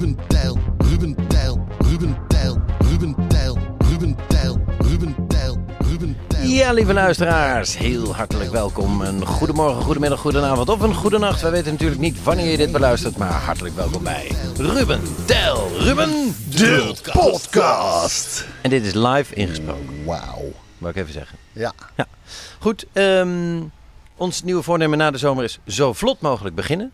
Ruben Tijl, Ruben Tijl, Ruben Tijl, Ruben Tijl, Ruben Tijl, Ruben Tijl, Ruben Tijl. Ja, lieve luisteraars, heel hartelijk welkom. Een goedemorgen, goedemiddag, goedenavond of een goede nacht. Wij weten natuurlijk niet wanneer je dit beluistert, maar hartelijk welkom bij Ruben Tel. Ruben De podcast. En dit is live ingesproken, Wauw. wou ik even zeggen. Ja. Ja, goed. ehm, ons nieuwe voornemen na de zomer is zo vlot mogelijk beginnen.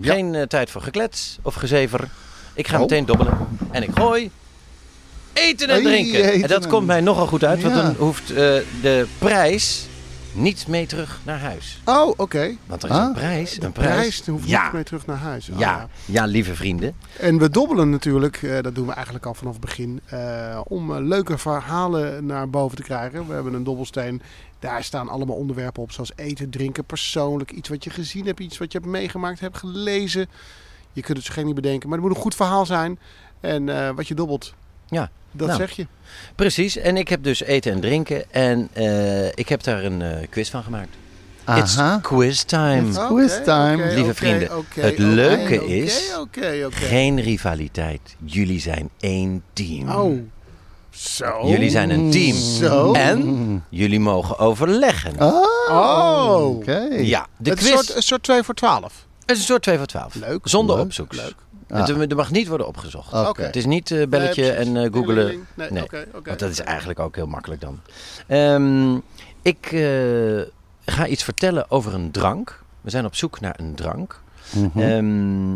Ja. Geen eh, tijd voor geklets of gezever. Ik ga Oh. meteen dobbelen en ik gooi eten en drinken. eten en dat komt mij nogal goed uit, want Ja. dan hoeft eh, de prijs niet mee terug naar huis. Oh, oké. Want er is Ah. een prijs. Een De prijs. prijs hoeft ja. niet mee terug naar huis. Oh, ja. ja, lieve vrienden. En we dobbelen natuurlijk, eh, dat doen we eigenlijk al vanaf het begin, eh, om leuke verhalen naar boven te krijgen. We hebben een dobbelsteen, daar staan allemaal onderwerpen op, zoals eten, drinken, persoonlijk, iets wat je gezien hebt, iets wat je hebt meegemaakt, hebt gelezen. Je kunt het zo geen niet bedenken, maar het moet een goed verhaal zijn. En eh, wat je dobbelt, Ja, dat nou. zeg je. Precies. En ik heb dus eten en drinken. En eh, ik heb daar een eh, quiz van gemaakt. It's Aha. quiz time. It's quiz time. Lieve vrienden, het leuke is- Oké, oké. Geen rivaliteit. Jullie zijn één team. Oh, zo. Jullie zijn een team. Zo. En jullie mogen overleggen. Oh, Oh. oké. Ja, de het is quiz een soort, een soort 2 voor 12. Het is een soort 2 voor 12. Leuk. Zonder Leuk. opzoeks. Leuk. Ah. Het, er mag niet worden opgezocht. Oké. Oké. Het is niet eh, belletje Nee, en eh, googelen. Nee, Want dat is eigenlijk ook heel makkelijk dan. Ehm, ik eh, ga iets vertellen over een drank. We zijn op zoek naar een drank. Mhm. Ehm,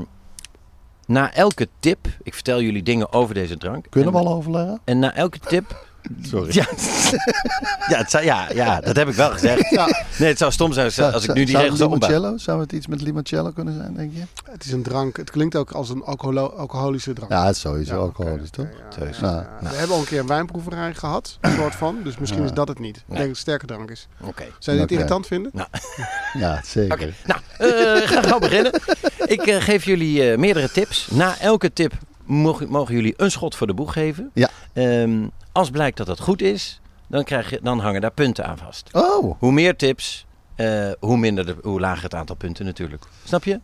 na elke tip, ik vertel jullie dingen over deze drank. Kunnen we al overleggen? En na elke tip. Sorry. Ja, ja, het zou- ja, ja, dat heb ik wel gezegd. Nee, het zou stom zijn als, als ik nu die regels limoncello? Zou het iets met limoncello kunnen zijn, denk je? Het is een drank. Het klinkt ook als een alcoholo- alcoholische drank. Ja, het is sowieso Ja, alcoholisch, toch? Nou. We hebben al een keer een wijnproeverij gehad, een soort van. Dus misschien Ja. is dat het niet. Ik denk dat het een sterke drank is. Oké. Zou je het Oké. irritant vinden? Ja, zeker. Nou, eh gaan we beginnen. Ik eh, geef jullie eh, meerdere tips. Na elke tip mogen, mogen jullie een schot voor de boeg geven. Ja. Ehm, als blijkt dat dat goed is, dan, krijg je, dan hangen daar punten aan vast. Oh, Hoe meer tips, eh, hoe, minder de, hoe lager het aantal punten natuurlijk. Snap je?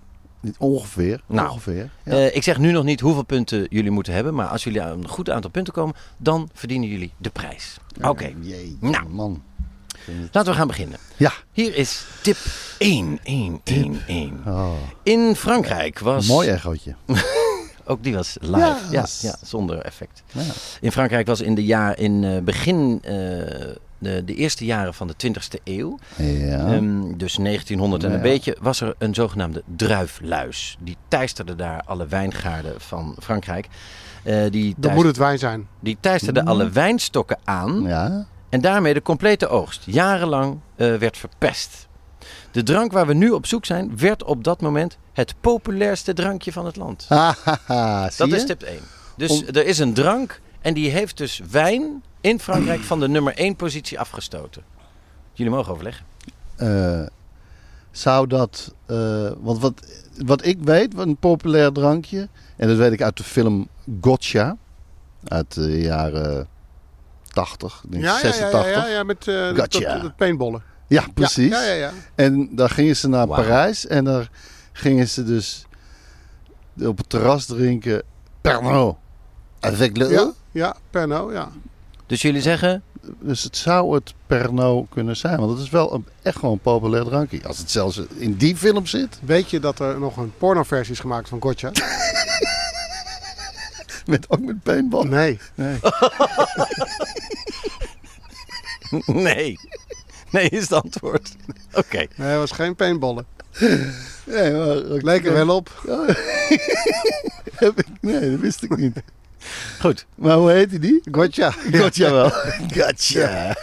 ongeveer. Nou, ongeveer. Ja. Eh, ik zeg nu nog niet hoeveel punten jullie moeten hebben. Maar als jullie aan een goed aantal punten komen, dan verdienen jullie de prijs. Oké, Nou. man. laten we gaan beginnen. Ja. Hier is tip 1, 1, 1, 1. Oh, In Frankrijk was... mooi echootje. Ook die was live. Ja, Ja, was- ja, zonder effect. Ja. In Frankrijk was in de jaar, in eh, begin eh, de, de eerste jaren van de 20e eeuw, Ja. ehm, dus 1900 en Ja. een beetje, was er een zogenaamde druifluis. Die teisterde daar alle wijngaarden van Frankrijk. Eh, die, Dan moet het wijn zijn. die teisterde alle wijnstokken aan ja. en daarmee de complete oogst jarenlang eh, werd verpest. De drank waar we nu op zoek zijn, werd op dat moment het populairste drankje van het land. Dat is tip 1. Dus Om- er is een drank en die heeft dus wijn in Frankrijk van de nummer 1 positie afgestoten. Jullie mogen overleggen. Eh, zou dat... eh, want wat, wat ik weet, wat een populair drankje... En dat weet ik uit de film Gotcha. Uit de jaren 80, ik denk Ja, ja, ja, 86. ja, ja, ja, met eh Gotcha. dat, dat paintballen. Ja, precies. Ja, ja, ja. En daar gingen ze naar. Parijs en daar gingen ze dus op het terras drinken Pernod. Avec le Ja, ja, Pernod, ja. Dus jullie zeggen, Dus het zou het Pernod kunnen zijn, want het is wel een, echt gewoon een populair drankje. Als het zelfs in die film zit, Weet je dat er nog een pornoversie is gemaakt van Gotcha? met, ook met paintball. Nee. Nee. nee. Nee is het antwoord. Oké. Nee, het was geen paintballen. Nee, maar, Leek er wel op. Heb ik, nee, dat wist ik niet. Goed. Maar hoe heet die die? Gotcha. Gotcha wel. Gotcha.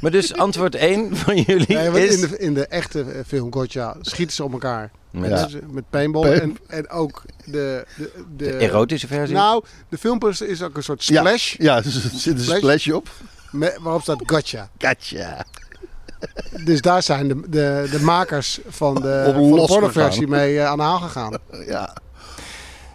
Maar dus antwoord 1 van jullie Nee, is... in, de, in de echte eh, film Gotcha schieten ze op elkaar. Met Ja. Dus, met paintball. Paint- En, en ook de... De, de, de erotische versie. Nou, de filmposter is ook een soort splash. Ja, dus er zit een Splash. splash op. Met, waarop staat gotcha. Gotcha. Dus daar zijn de, de, de makers van de, van de pornoversie mee eh, aan de haal gegaan. Ja,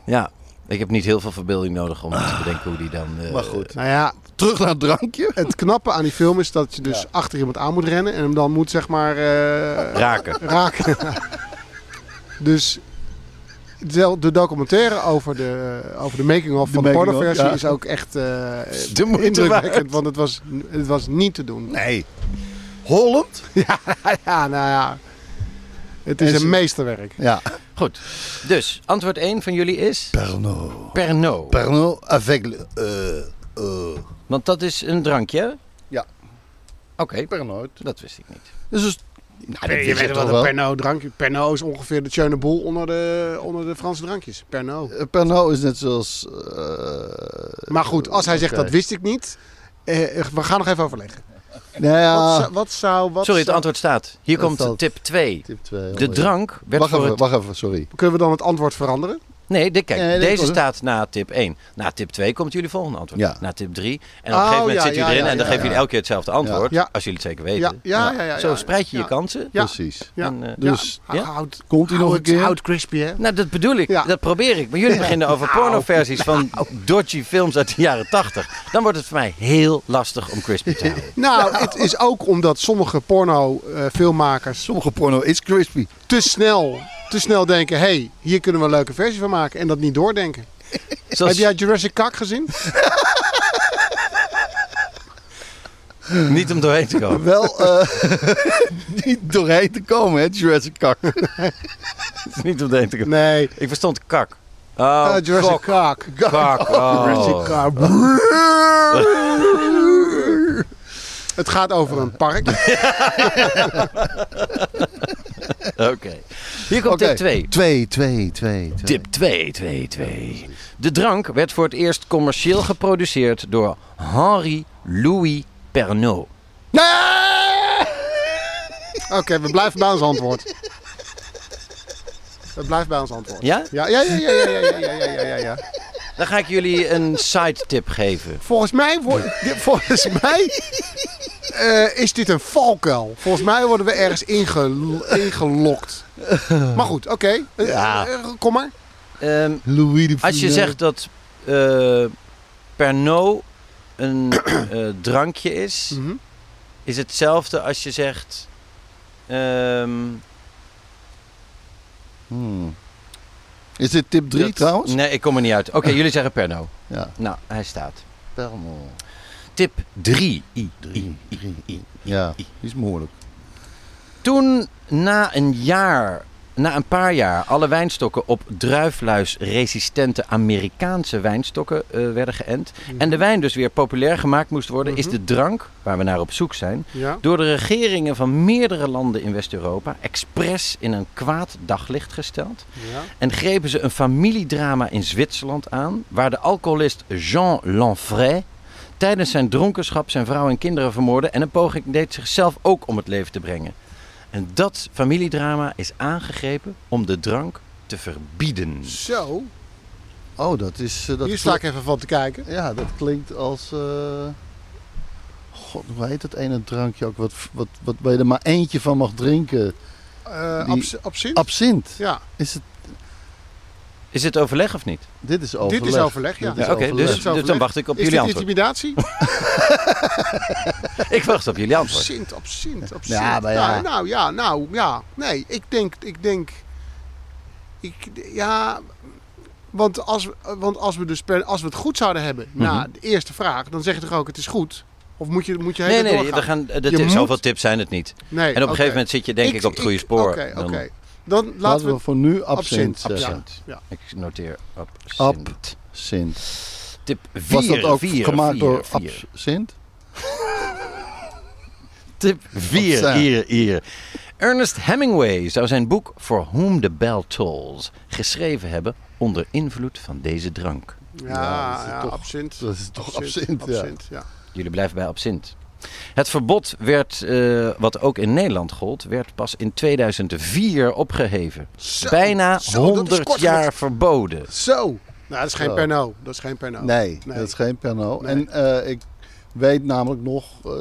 Ja, ik heb niet heel veel verbeelding nodig om te bedenken hoe die dan... eh, maar goed. Nou ja, Terug naar het drankje. het knappe aan die film is dat je dus Ja. achter iemand aan moet rennen en hem dan moet zeg maar eh, Raken. raken. dus de de documentaire over de, over de making-of van de pornoversie ja. is ook echt eh, indrukwekkend, waard. want het was, het was niet te doen. Nee. Holland? Ja, nou ja. Het is En een meesterwerk. Ja. Goed. Dus, antwoord 1 van jullie is Pernod. Pernod. Pernod avec le... eh, eh. Want dat is een drankje? Ja. Oké, Pernod. dat wist ik niet. Dus, dus nou, dat je weet toch een wel. Pernod drankje Pernod is ongeveer de Tjeune Boel onder de, onder de Franse drankjes. Pernod. Eh, Pernod is net zoals... eh, Maar goed, als hij zegt dat wist ik niet. eh, we gaan nog even overleggen. Nou ja, Wat, wat zou... Wat Sorry, het antwoord staat. Hier komt staat- tip 2. tip 2. De drank werd Wacht voor even, het... wacht even, sorry. Kunnen we dan het antwoord veranderen? Nee, dit, kijk, Nee, deze staat na tip 1. Na tip 2 komt jullie volgende antwoord. Ja. Na tip 3. En op een Oh, gegeven moment ja, zit jullie ja, erin ja, en dan ja, geven ja. jullie elke keer hetzelfde antwoord. Ja. Als jullie het zeker weten. Ja, ja, ja. ja, Zo spreid je je kansen. Ja. Precies. Ja. En, eh, Dus? Houd, Komt hij nog een keer? Houd crispy, hè? Nou, dat bedoel ik. Ja. Dat probeer ik. Maar jullie beginnen over pornoversies van dodgy films uit de jaren 80. Dan wordt het voor mij heel lastig om crispy te houden. Nou, het is ook omdat sommige porno-filmmakers Sommige porno is crispy. te snel, te snel denken... hé, hey, hier kunnen we een leuke versie van maken. En dat niet doordenken. Zoals, Heb jij Jurassic Park gezien? Niet om doorheen te komen. Wel eh, niet doorheen te komen, hè, Jurassic Park. Niet om doorheen te komen. Nee. Ik verstond kak. Oh, Eh, Jurassic. Kak. Oh. Jurassic Park. Het gaat over een park. Oké. Hier komt tip 2. 2, 2, 2. Tip 2, 2, 2. De drank werd voor het eerst commercieel geproduceerd door Henri Louis Pernod. Oké, we blijven bij ons antwoord. We blijven bij ons antwoord. Ja? Ja, ja, ja, ja, ja, ja, ja, ja, ja, ja, ja. Dan ga ik jullie een side tip geven. Volgens mij, volgens mij eh, is dit een valkuil. Volgens mij worden we ergens inge- ingelokt. Maar goed, oké. Eh, Ja. eh, kom maar. Ehm, Louis de als je zegt dat eh, Pernod een eh, drankje is, Mhm. is hetzelfde als je zegt. ehm, Hmm. Is dit tip 3 dat- trouwens? Nee, ik kom er niet uit. Oké, jullie zeggen Pernod. Ja. Nou, hij staat. Pernod. Tip 3. 3, 3. Ja, die is moeilijk. Toen na een jaar, na een paar jaar, alle wijnstokken op druifluisresistente Amerikaanse wijnstokken eh, werden geënt. En de wijn dus weer populair gemaakt moest worden, is Mhm. de drank, waar we naar op zoek zijn, Ja. door de regeringen van meerdere landen in West-Europa expres in een kwaad daglicht gesteld. ja. En grepen ze een familiedrama in Zwitserland aan, waar de alcoholist Jean Lanfray tijdens zijn dronkenschap zijn vrouw en kinderen vermoordde en een poging deed zichzelf ook om het leven te brengen. En dat familiedrama is aangegrepen om de drank te verbieden. Zo, Oh, dat is... eh, dat hier sta ik even van te kijken. Ja, dat klinkt als... eh, God, hoe heet dat ene drankje ook? Wat, wat, wat waar je er maar eentje van mag drinken. Eh Die- abs- absint? Absint. ja, Is het, Is dit overleg of niet? dit is overleg. dit is overleg, ja. Dit is Ja, Oké, overleg. dus, dus dan wacht ik op is jullie dit antwoord. intimidatie? Ik wacht op jullie antwoord. Absint, absint, absint. Ja, maar ja. Nou, nou, ja, nou, ja. Nee, ik denk, ik denk... Ik, ja... Want als, we- want als we dus per, als we het goed zouden hebben na Mhm. de eerste vraag, dan zeg je toch ook het is goed? Of moet je, moet je Nee, helemaal nee, we doorgaan? gaan, de Je tip, moet- zoveel tips zijn het niet. Nee, En op een gegeven moment zit je denk ik, op het goede spoor. Oké, oké. Dan laten, Laten we... we voor nu absint, Absint, zeggen. Ja. Ik noteer absint. Absint. Tip 4. Was dat ook vier, gemaakt vier, door vier. absint? Tip 4. Absint. Hier, hier. Ernest Hemingway zou zijn boek For Whom the Bell Tolls geschreven hebben onder invloed van deze drank. Ja, Ja, dat is ja, toch- absint. Dat is toch absint, ja. absint, ja. Jullie blijven bij absint. Het verbod werd, eh, wat ook in Nederland gold, werd pas in 2004 opgeheven. Zo, Bijna zo, dat is 100 kort jaar verboden. Zo. Nou, dat is geen Zo. Pernod. Dat is geen Pernod. Nee, Nee. dat is geen Pernod. Nee. En eh, ik weet namelijk nog eh,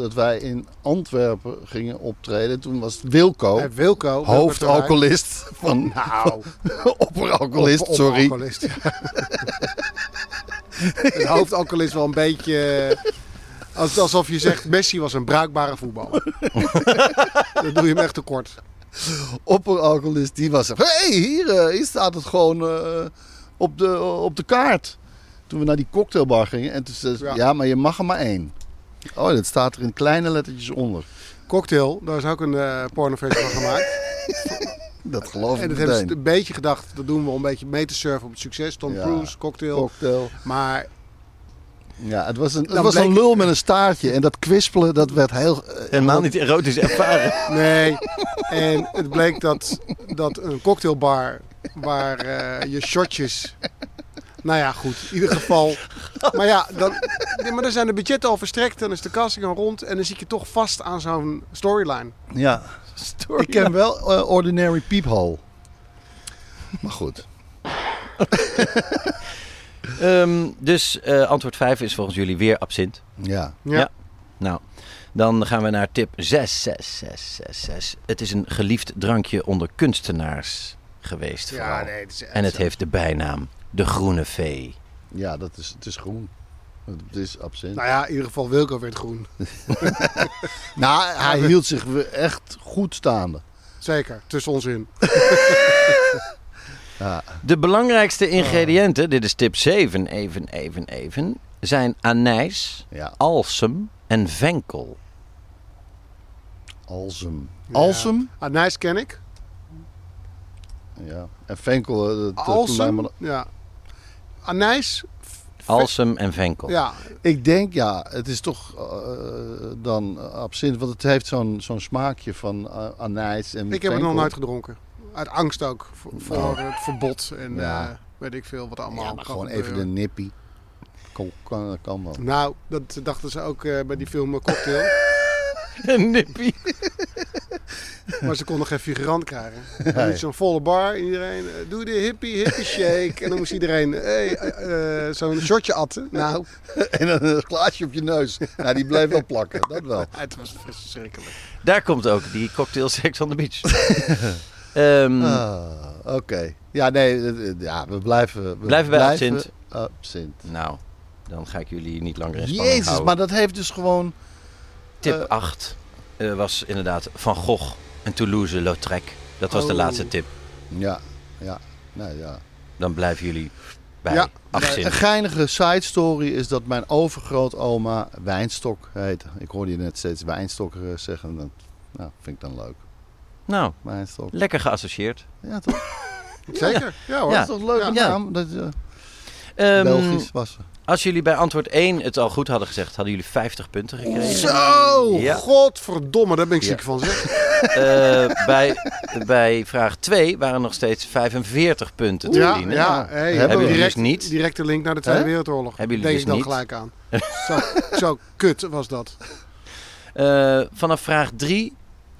dat wij in Antwerpen gingen optreden. Toen was Wilco, En Wilco. Hoofdalcoholist van. Nou. opperalcoholist, Op- op- sorry. alcoholist, ja. een hoofdalcoholist wel een beetje... als- Alsof je zegt, Messi was een bruikbare voetballer. Dan doe je hem echt tekort. Opperalcoholist, die was... Hé, hey, hier, eh, hier staat het gewoon eh, op, de, op de kaart. Toen we naar die cocktailbar gingen. En toen zei Ja. ja. maar je mag er maar één. Oh, dat staat er in kleine lettertjes onder. Cocktail, daar is ook een pornoversie van gemaakt. Dat geloof En ik dat hebben ze een beetje gedacht, dat doen we om een beetje mee te surfen op het succes. Tom Ja. Cruise, cocktail. Cocktail. Maar Ja, het was, een, het was een lul met een staartje. En dat kwispelen, dat werd heel... eh, Helemaal niet erotisch ervaren. nee. En het bleek dat, dat een cocktailbar waar eh, je shotjes... Nou ja, goed. In ieder geval. Maar ja, dan, nee, maar dan zijn de budgetten al verstrekt. Dan is de casting al rond. En dan zit je toch vast aan zo'n storyline. Ja, ik ken wel eh, Ordinary Peephole. Maar goed. Ehm, dus eh, antwoord 5 is volgens jullie weer absint. Ja. Ja. Ja. Nou, dan gaan we naar tip 6, 6, 6, 6, 6. Het is een geliefd drankje onder kunstenaars geweest vooral. nee. Het is, En het heeft de bijnaam de groene vee. Ja, dat is, het is groen. Het is absint. Nou ja, in ieder geval Wilco werd groen. Nou, hij hield zich echt goed staande. Zeker, tussen ons in. Ja. De belangrijkste ingrediënten, dit is tip 7, even, even, even, zijn anijs, Ja, alsem en venkel. Alsem. Ja. Alsem? Anijs ken ik. Ja. En Venkel, eh, dat, Alsem, ja. Anijs, Alsem en venkel. ja. Ik denk, ja, het is toch eh, dan absint. Want het heeft zo'n zo'n smaakje van eh, anijs en Ik heb het nog nooit gedronken. Uit angst ook voor, voor het verbod en Ja. eh, weet ik veel wat allemaal. Ja, maar gewoon even de nippie. Kan, kan, kan wel. Nou, dat dachten ze ook eh, bij die film eh, Cocktail. Een nippie. maar ze konden geen figurant krijgen. Dan moest zo'n volle bar. Iedereen, doe de hippie, hippie shake. En dan moest iedereen hey, zo'n shotje atten. Nou, En dan een glaasje op je neus. Nou, die bleef wel plakken. Dat wel. het was verschrikkelijk. Daar komt ook die cocktail Sex on the Beach. Ehm, Ah, Oké. Ja, nee, eh, eh, ja, we blijven... We Blijven bij absint. absint. Nou, dan ga ik jullie niet langer in spanning Jezus, houden. maar dat heeft dus gewoon... Tip eh, 8 eh, was inderdaad Van Gogh en Toulouse-Lautrec. Dat was de Oh. laatste tip. Ja, ja, nee, ja. Dan blijven jullie bij Ja. absint. Een geinige side story is dat mijn overgrootoma Wijnstok heette. Ik hoorde je net steeds Wijnstok zeggen. en Dat nou, vind ik dan leuk. Nou, lekker geassocieerd. Ja, toch? Zeker, ja, hoor. Ja. Dat is toch leuk Ja. naam? Dat, eh, Ehm, Belgisch was ze. Als jullie bij antwoord 1 het al goed hadden gezegd, hadden jullie 50 punten gekregen. Zo, Ja. godverdomme, daar ben ik Ja. ziek van zeg. Eh, bij, bij vraag 2 waren nog steeds 45 punten te verdienen. ja hey, Hebben we direct, dus niet. directe link naar de Tweede? Wereldoorlog. Hebben jullie Denk dus ik dan niet. gelijk aan. zo, zo kut was dat. Eh, vanaf vraag 3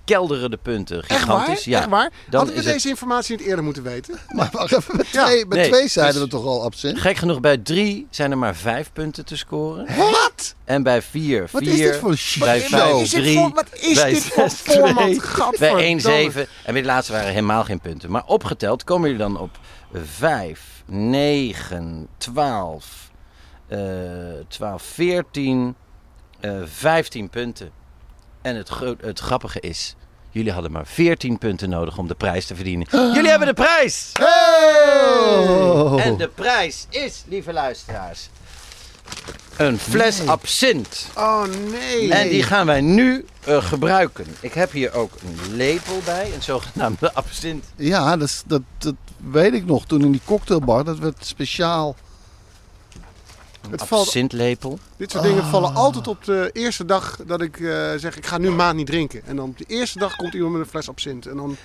kelderen de punten. Echt waar? Gigantisch. Ja. Echt waar? Dan Hadden we het- deze informatie niet eerder moeten weten? Maar wacht even, bij Ja. twee, bij Nee, twee zeiden dus- we toch al absint? Gek genoeg, bij 3 zijn er maar 5 punten te scoren. Wat? En bij 4, Wat 4. is dit voor shit? Bij show? 5, Wat is dit 3. voor- wat is bij dit voor 6, format? 2, Gadverdamme. Bij 1, 7. En bij de laatste waren helemaal geen punten. Maar opgeteld komen jullie dan op 5, 9, 12, eh 12, 14, eh 15 punten. En het, het grappige is, jullie hadden maar 14 punten nodig om de prijs te verdienen. Jullie hebben de prijs! Oh. En de prijs is, lieve luisteraars, een fles absint. Oh nee. En die gaan wij nu eh, gebruiken. Ik heb hier ook een lepel bij, een zogenaamde absint. Ja, dat, dat, dat weet ik nog. Toen in die cocktailbar, dat werd speciaal... Het valt, Absintlepel. dit soort dingen vallen altijd op de eerste dag dat ik eh, zeg ik ga nu een maand niet drinken. En dan op de eerste dag komt iemand met een fles absint. En dan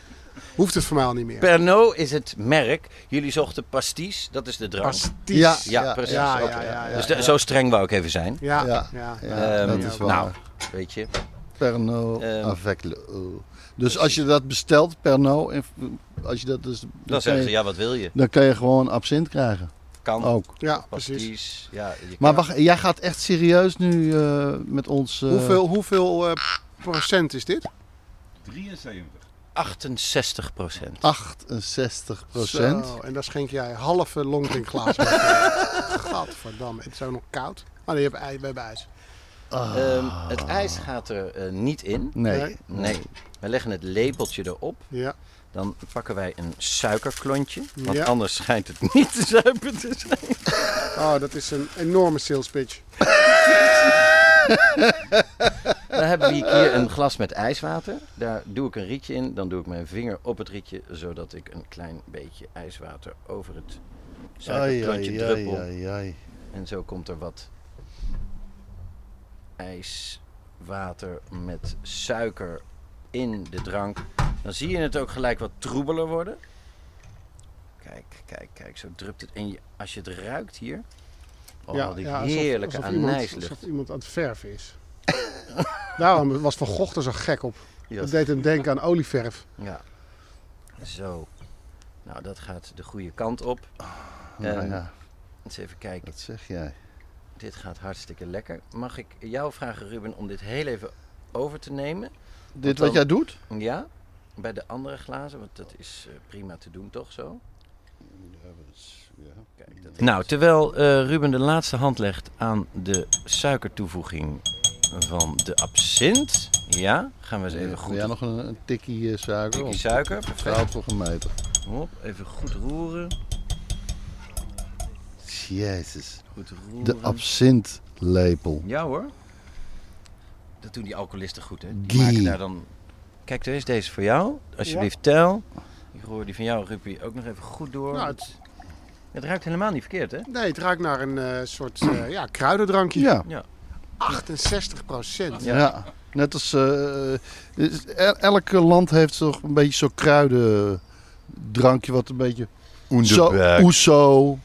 hoeft het voor mij al niet meer. Pernod is het merk. Jullie zochten pasties, dat is de drank. Pasties. Ja. Ja, precies. Ja, Oké. ja, ja, ja, dus de- zo streng wou ik even zijn. Ja, ja. Ja. ja. Ja, Ehm, dat is waar. nou, weet je. Pernod avec le eau. Dus als je dat bestelt, Pernod, en als je dat dus, dan, zeggen ze, ja, wat wil je? dan kan je gewoon absint krijgen. Kan. Ook. Ja, precies. Ja, je Maar kan. wacht, jij gaat echt serieus nu eh, met ons... eh, Hoeveel, hoeveel eh, procent is dit? 73. 68 procent. 68 procent. Zo, en daar schenk jij halve longdrinkglaas bij. Gadverdamme, het is ook nog koud. Oh nee, je hebt ijs, we hebben ijs. Ehm, het ijs gaat er eh, niet in. Nee. Nee. Nee. We leggen het lepeltje erop. Ja. Dan pakken wij een suikerklontje. Want Ja. anders schijnt het niet te zuipen te zijn. Oh, dat is een enorme sales pitch. Dan hebben we hier een glas met ijswater. Daar doe ik een rietje in. Dan doe ik mijn vinger op het rietje. Zodat ik een klein beetje ijswater over het suikerklontje druppel. ai, ai. En zo komt er wat ijswater met suiker in de drank. Dan zie je het ook gelijk wat troebeler worden. Kijk, kijk, kijk. Zo drupt het. En je, als je het ruikt hier. Oh, die alsof- heerlijke alsof iemand, alsof iemand aan het verven is. Daarom was Van Gogh er zo gek op. Ja, Dat deed hem denken aan olieverf. Ja. Zo. Nou, dat gaat de goede kant op. Nou Ehm, ja, Eens even kijken. wat zeg jij? Dit gaat hartstikke lekker. Mag ik jou vragen, Ruben, om dit heel even over te nemen? Dit wat jij doet? Ja, bij de andere glazen, want dat is eh, prima te doen, toch zo? Kijk, dat nou, terwijl eh, Ruben de laatste hand legt aan de suikertoevoeging van de absint, ja, gaan we eens even Wil goed jij nog een, een tikkie eh, suiker? tikkie suiker. het Perfect. Voor gemeten. Hop, even goed roeren. Jezus. Goed roeren. De absintlepel. Ja hoor. Dat doen die alcoholisten goed, hè? Die maken daar dan... Kijk, er is deze voor jou. Alsjeblieft, tel. Ik hoor die van jou, Ruppie, ook nog even goed door. Nou, het... het, ruikt helemaal niet verkeerd, hè? nee, het ruikt naar een eh, soort eh, ja, kruidendrankje. Ja. Ja. 68 procent. Ja. Ja. Net als eh, is- el- elk land heeft toch een beetje zo'n kruidendrankje wat een beetje zo oeso,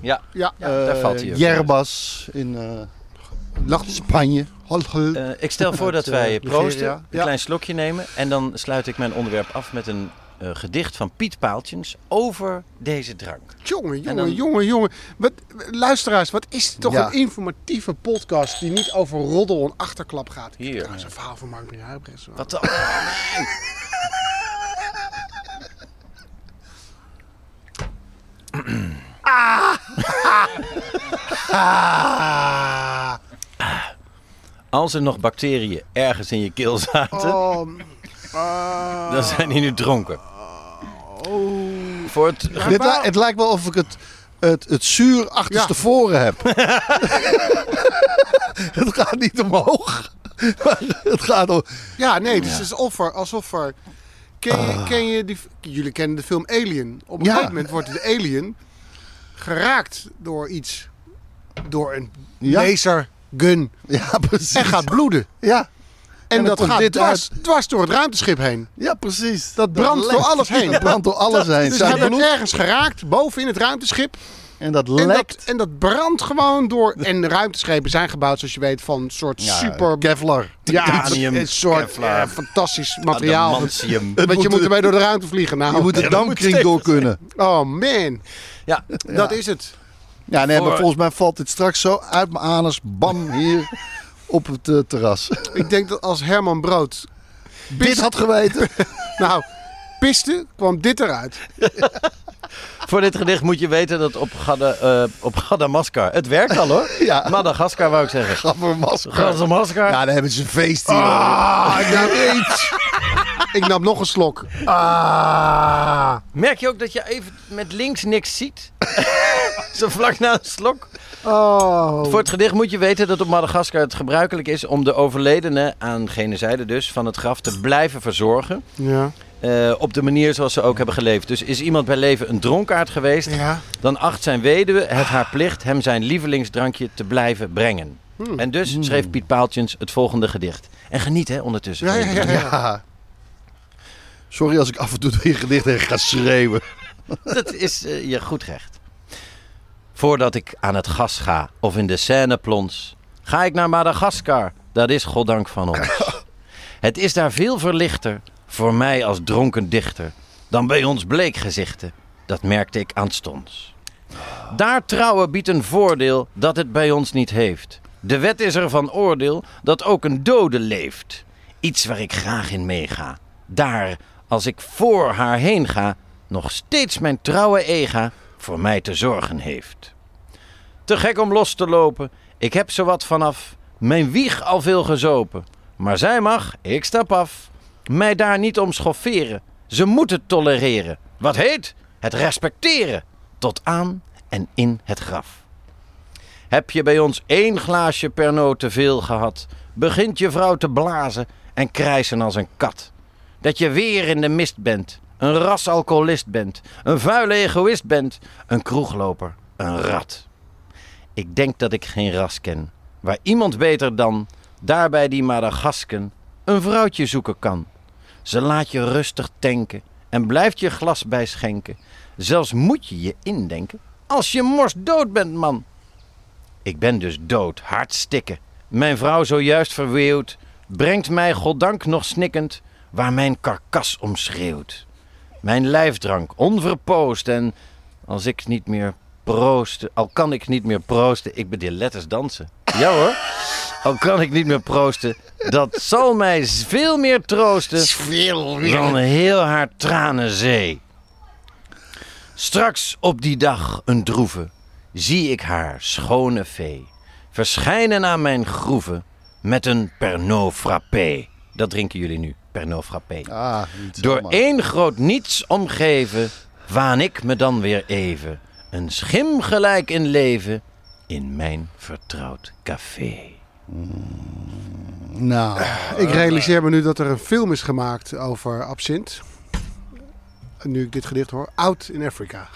Ja, Ja. daar eh, valt hij in Lacht Spanje. Eh, ik stel voor dat wij eh, proosten, een Ja. klein slokje nemen. En dan sluit ik mijn onderwerp af met een eh, gedicht van Piet Paaltjens over deze drank. Jongen, En jongen, dan- jongen, jongen. Wat, luisteraars, wat is het toch Ja. een informatieve podcast die niet over roddel en achterklap gaat. Hier. Dat is een verhaal van Mark Marie Huibrechts. Wat dan? Ah. Als er nog bacteriën ergens in je keel zaten, Oh, ah. dan zijn die nu dronken. Voor het Dit li- het lijkt wel of ik het, het, het zuur achterstevoren heb. het gaat niet omhoog. Maar het gaat om... Ja, nee, dus het is alsof er... Alsof er ken, je, ken je die... Jullie kennen de film Alien. Op een Ja. gegeven moment wordt de alien geraakt door iets. Door een Ja. Lasergun. Ja, precies. En gaat bloeden. Ja, En, dat gaat dit dwars, dwars door het ruimteschip heen. ja precies. Dat brandt door alles heen. Dat brandt door alles heen. Dus hij ergens geraakt, boven in het ruimteschip. En dat En lekt. dat, en dat brandt gewoon door. En de ruimteschepen zijn gebouwd, zoals je weet, van een soort super... Kevlar. Ja, titanium, een soort Kevlar, eh, fantastisch materiaal. Adamantium. Want je moet- ermee door de ruimte vliegen. Nou, Je moet de dampkring door kunnen. Oh man, Ja, dat is het. Ja, nee, maar volgens mij valt dit straks zo uit mijn anus. Bam, hier op het eh, terras. Ik denk dat als Herman Brood Dit had geweten. nou piste, kwam dit eruit. voor dit gedicht moet je weten dat op, Gada, eh, op Gadamaskar, het werkt al hoor. Ja. Madagaskar wou ik zeggen. Gaffermasker. Gadamaskar. Ja, dan hebben ze een feest hier. Ah, ik nam iets. Ik nam nog een slok. Ah. Merk je ook dat je even met links niks ziet? Zo vlak na een slok. Oh. Voor het gedicht moet je weten dat op Madagaskar het gebruikelijk is om de overledene, aan gene zijde dus, van het graf te blijven verzorgen. Ja. eh, op de manier zoals ze ook hebben geleefd. Dus is iemand bij leven een dronkaard geweest, Ja. dan acht zijn weduwe het haar plicht hem zijn lievelingsdrankje te blijven brengen. Hmm. En dus schreef Piet Paaltjens het volgende gedicht. En geniet hè, ondertussen. Ja, ja, ja. Sorry als ik af en toe door je gedicht heen ga schreeuwen. Dat is eh, je goed recht. Voordat ik aan het gas ga of in de Seine plons, ga ik naar Madagaskar. Dat is goddank van ons. Het is daar veel verlichter, voor mij als dronken dichter, dan bij ons bleekgezichten. Dat merkte ik aanstonds. Daar trouwen biedt een voordeel dat het bij ons niet heeft. De wet is er van oordeel dat ook een dode leeft. Iets waar ik graag in meega. Daar, als ik voor haar heen ga, nog steeds mijn trouwe ega voor mij te zorgen heeft. Te gek om los te lopen, ik heb zowat vanaf mijn wieg al veel gezopen. Maar zij mag, ik stap af, mij daar niet om schofferen. Ze moet het tolereren. Wat heet? Het respecteren. Tot aan en in het graf. Heb je bij ons één glaasje Pernod te veel gehad, begint je vrouw te blazen en krijsen als een kat. Dat je weer in de mist bent, een rasalcoholist bent, een vuile egoïst bent, een kroegloper, een rat. Ik denk dat ik geen ras ken, waar iemand beter dan, daarbij die Madagasken, een vrouwtje zoeken kan. Ze laat je rustig tanken en blijft je glas bijschenken. Zelfs moet je je indenken als je mors dood bent, man. Ik ben dus dood, hard stikken. Mijn vrouw zojuist verweeuwd, brengt mij goddank nog snikkend waar mijn karkas om schreeuwt. Mijn lijfdrank onverpoost en als ik niet meer proosten, al kan ik niet meer proosten, ik ben die letters dansen. Ja hoor, al kan ik niet meer proosten, dat zal mij veel meer troosten dan heel haar tranenzee. Straks op die dag een droeve, zie ik haar schone vee verschijnen aan mijn groeve met een Pernod frappé. Dat drinken jullie nu, Pernod frappé. Ah, Door één groot niets omgeven, waan ik me dan weer even een schim gelijk in leven in mijn vertrouwd café. Nou, Ik realiseer me nu dat er een film is gemaakt over absint. Nu ik dit gedicht hoor. Out in Africa.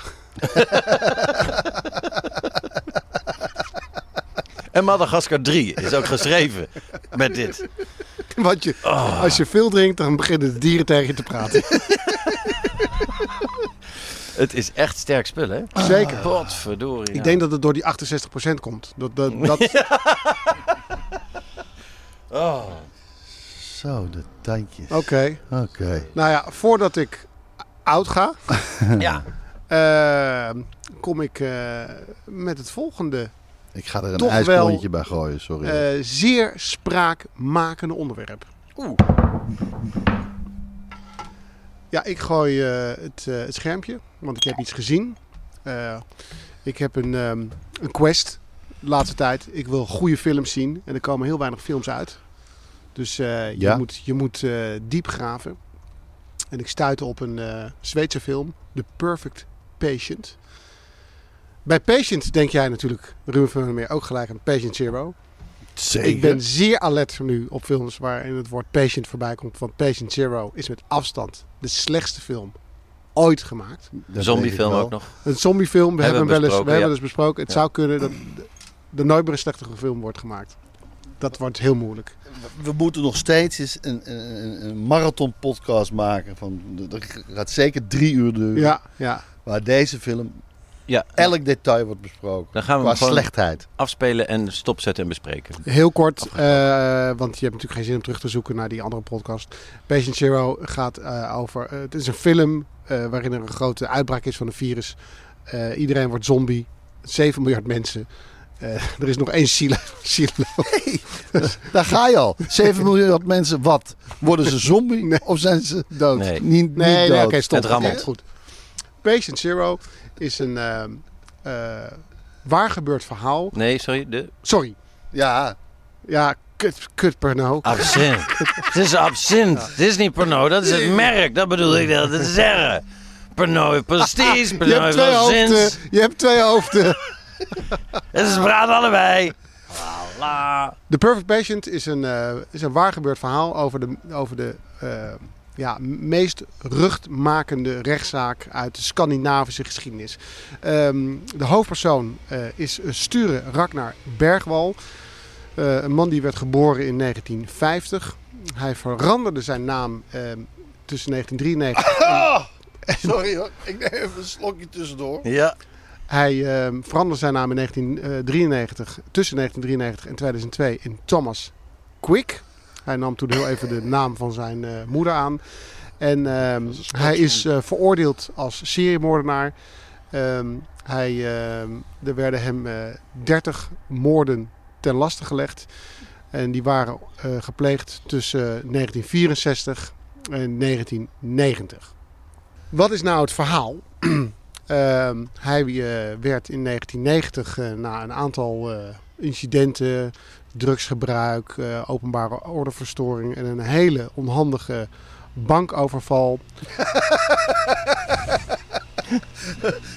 En Madagaskar 3 is ook geschreven met dit. Want je, als je veel drinkt, dan beginnen de dieren tegen je te praten. Het is echt sterk spul, hè? Zeker. Potverdorie. Ik denk dat het door die 68% komt. Dat, dat, dat, zo, de tandjes. Oké. Oké. Nou ja, voordat ik oud ga, Ja. eh, kom ik eh, met het volgende Ik ga er een Toch ijsklontje bij gooien, sorry. eh, zeer spraakmakende onderwerp. Oeh. Ja, ik gooi eh, het, eh, het schermpje, want ik heb iets gezien. Eh, ik heb een, ehm, een quest de laatste tijd. Ik wil goede films zien en er komen heel weinig films uit. Dus eh, je Ja? moet, je moet eh, diep graven. En ik stuitte op een eh, Zweedse film, The Perfect Patient. Bij Patient denk jij natuurlijk, Ruben van Meer, ook gelijk aan Patient Zero. Zeker. Ik ben zeer alert nu op films waarin het woord patient voorbij komt. Want Patient Zero is met afstand de slechtste film ooit gemaakt. Dat Zombiefilm ook nog. Een zombiefilm, we hebben, Hebben hem we wel eens, we besproken, hebben eens besproken. Het Ja. zou kunnen dat er nooit meer een slechtere film wordt gemaakt. Dat wordt heel moeilijk. We moeten nog steeds eens een, een, een marathon podcast maken. Van, dat gaat zeker drie uur duren. Ja, ja. Waar deze film Ja. elk detail wordt besproken. Dan gaan we Qua hem gewoon slechtheid. afspelen en stopzetten en bespreken. Heel kort, eh, want je hebt natuurlijk geen zin om terug te zoeken naar die andere podcast. Patient Zero gaat eh, over. eh, het is een film eh, waarin er een grote uitbraak is van een virus. Eh, iedereen wordt zombie. 7 miljard mensen. Eh, er is nog één silo. silo. Daar ga je al. 7 miljard mensen, wat? Worden ze zombie? Nee. Of zijn ze Dood. Nee. niet, Nee, niet nee dood? oké, stop. Het rammelt. Goed. Patient Zero is een ehm, eh, waar gebeurd verhaal. Nee, sorry. De Sorry. Ja, Ja, kut, kut Pernod. absint. het is absint. Het is niet Pernod, dat is het merk. Dat bedoel ik net te zeggen. Pernod Prestige, Je Pernod hebt twee hoofden. Absint. Je hebt twee hoofden. Het is praat allebei. La. The Perfect Patient is een, eh, is een waar gebeurd verhaal over de, over de eh, ja, meest ruchtmakende rechtszaak uit de Scandinavische geschiedenis. Ehm, de hoofdpersoon eh, is Sture Ragnar Bergwal. Eh, een man die werd geboren in 1950. Hij veranderde zijn naam ehm, tussen 1993 Ah, sorry hoor, ik neem even een slokje tussendoor. Ja. Hij ehm, veranderde zijn naam in 1993, tussen 1993 en 2002 in Thomas Quick. Hij nam toen heel even de naam van zijn eh, moeder aan. En ehm, is hij is eh, veroordeeld als seriemoordenaar. Ehm, hij, ehm, er werden hem eh 30 moorden ten laste gelegd. En die waren gepleegd tussen 1964 en 1990. Wat is nou het verhaal? Hij werd in 1990 eh, na een aantal incidenten, drugsgebruik, eh, openbare ordeverstoring en een hele onhandige bankoverval.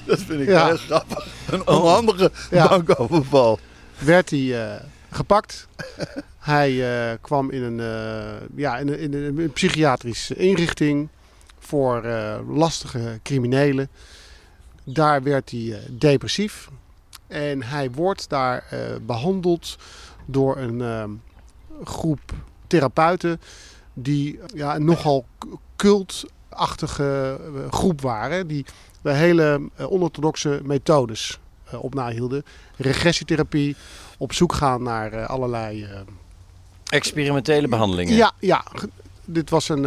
Dat vind ik Ja. heel grappig. Een onhandige Ja. bankoverval. werd hij eh, gepakt. hij eh, kwam in een, ja, in een, in een, psychiatrische inrichting voor lastige criminelen. Daar werd hij depressief. En hij wordt daar eh, behandeld door een eh, groep therapeuten die ja, een nogal cultachtige eh, groep waren. Die de hele eh, onorthodoxe methodes eh, op nahielden. Regressietherapie, op zoek gaan naar allerlei... eh, Experimentele behandelingen. ja, ja, dit was een,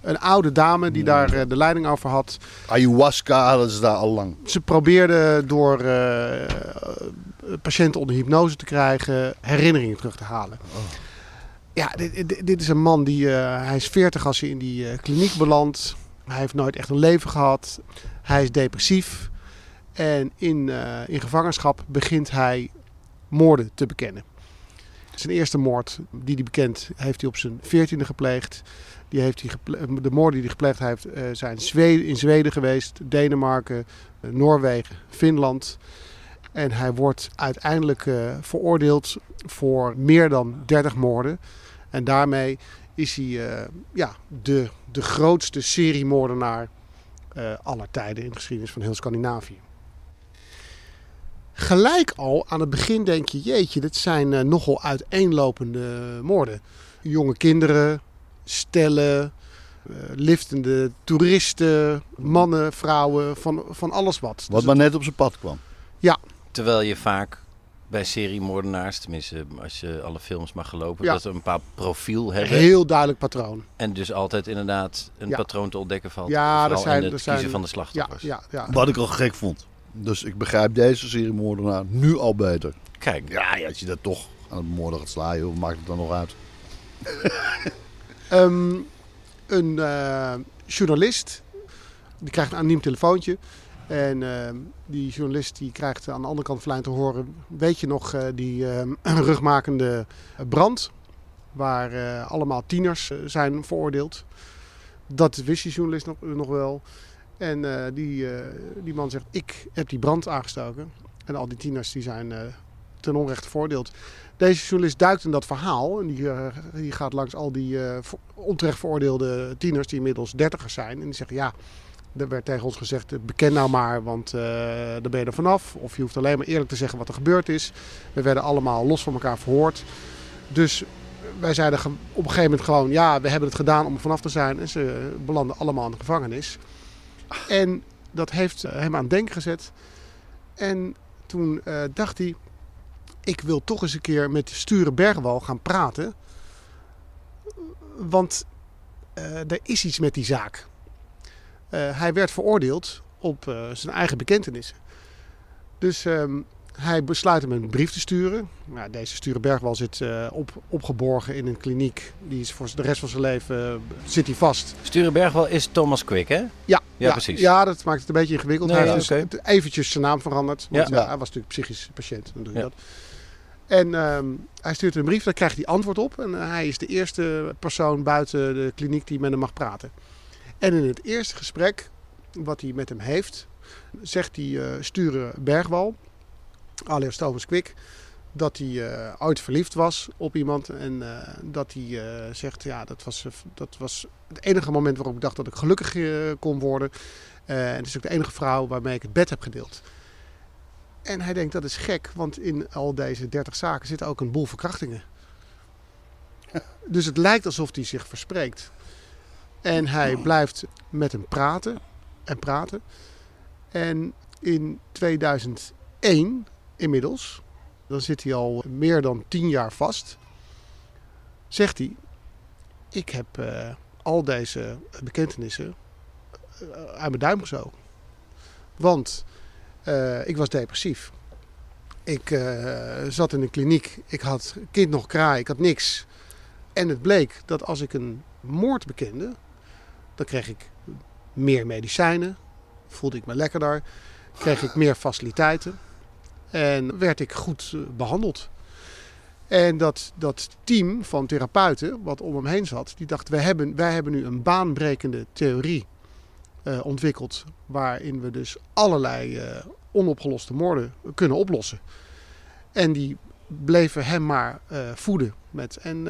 een oude dame die daar eh, de leiding over had. Ayahuasca hadden ze daar al lang. Ze probeerde door patiënten onder hypnose te krijgen herinneringen terug te halen. Ja, dit, dit- dit is een man die, eh, hij is 40 als hij in die eh, kliniek belandt. Hij heeft nooit echt een leven gehad. Hij is depressief. En in, eh, in gevangenschap begint hij moorden te bekennen. Zijn eerste moord die hij bekent, heeft hij op zijn 14e gepleegd. Die heeft hij de moorden die hij gepleegd heeft zijn Zweden, in Zweden geweest, Denemarken, Noorwegen, Finland. En hij wordt uiteindelijk eh, veroordeeld voor meer dan 30 moorden. En daarmee is hij eh, ja, de, de grootste seriemoordenaar eh aller tijden in de geschiedenis van heel Scandinavië. Gelijk al aan het begin denk je, jeetje, dit zijn nogal uiteenlopende moorden. Jonge kinderen, stellen, liftende toeristen, mannen, vrouwen, van, van alles wat. Wat Dus maar net op zijn pad kwam. Terwijl je vaak bij seriemoordenaars, tenminste als je alle films mag gelopen, Ja. dat ze een bepaald profiel een hebben. heel duidelijk patroon. En dus altijd inderdaad een Ja. patroon te ontdekken valt. Ja, Vooral zijn- in het er zijn- kiezen van de slachtoffers. ja, ja. Wat ik al gek vond. Dus ik begrijp deze seriemoordenaar nu al beter. Kijk, Ja, ja, als je dat toch aan het moorden gaat slaan, joh, maakt het dan nog uit? Ehm, een eh, journalist die krijgt een anoniem telefoontje. En ehm, die journalist die krijgt aan de andere kant van de lijn te horen... Weet je nog eh, die ehm, rugmakende brand... waar eh, allemaal tieners eh, zijn veroordeeld? Dat wist die journalist nog, nog wel. En die, die man zegt, ik heb die brand aangestoken. En al die tieners die zijn ten onrechte veroordeeld. Deze journalist duikt in dat verhaal en die, die gaat langs al die ver- onterecht veroordeelde tieners die inmiddels dertigers zijn. En die zeggen ja, er werd tegen ons gezegd, eh, beken nou maar, want eh daar ben je er vanaf. Of je hoeft alleen maar eerlijk te zeggen wat er gebeurd is. We werden allemaal los van elkaar verhoord. Dus wij zeiden op een gegeven moment gewoon, ja, we hebben het gedaan om er vanaf te zijn. En ze belanden allemaal in de gevangenis. En dat heeft eh, hem aan het denken gezet. En toen eh, dacht hij, ik wil toch eens een keer met Sture Bergwal gaan praten. Want eh, er is iets met die zaak. Eh, hij werd veroordeeld op eh, zijn eigen bekentenissen. Dus ehm, hij besluit hem een brief te sturen. Nou, deze Sture Bergwal zit eh, op, opgeborgen in een kliniek. Die is voor de rest van zijn leven zit hij vast. Sturenbergwal is Thomas Quick, hè? Ja, Ja, precies. Ja, dat maakt het een beetje ingewikkeld. Nee, hij ja, heeft dus eventjes zijn naam veranderd. Want Ja. ja, hij was natuurlijk psychisch patiënt. Dan doe je Ja. dat. En ehm, hij stuurt een brief, daar krijgt hij antwoord op. En hij is de eerste persoon buiten de kliniek die met hem mag praten. En in het eerste gesprek wat hij met hem heeft, zegt hij eh Sture Bergwal, alias Thomas Quick, dat hij eh, ooit verliefd was op iemand. En eh, dat hij zegt, ja, dat was, dat was het enige moment waarop ik dacht dat ik gelukkig kon worden. En het is ook de enige vrouw waarmee ik het bed heb gedeeld. En hij denkt dat is gek, want in al deze 30 zaken zitten ook een boel verkrachtingen. Dus het lijkt alsof hij zich verspreekt. En hij blijft met hem praten en praten. En in 2001 inmiddels, dan zit hij al meer dan tien jaar vast, zegt hij: Ik heb eh, al deze bekentenissen uh, uit mijn duim gezogen. Want uh, ik was depressief. Ik zat in een kliniek. Ik had kind nog kraai. Ik had niks. En het bleek dat als ik een moord bekende, dan kreeg ik meer medicijnen. Voelde ik me lekkerder. Kreeg ik meer faciliteiten. En werd ik goed uh, behandeld. En dat, dat team van therapeuten wat om hem heen zat, die dacht: wij hebben, wij hebben nu een baanbrekende theorie uh, ontwikkeld. Waarin we dus allerlei uh, onopgeloste moorden kunnen oplossen. En die bleven hem maar voeden. Met, en,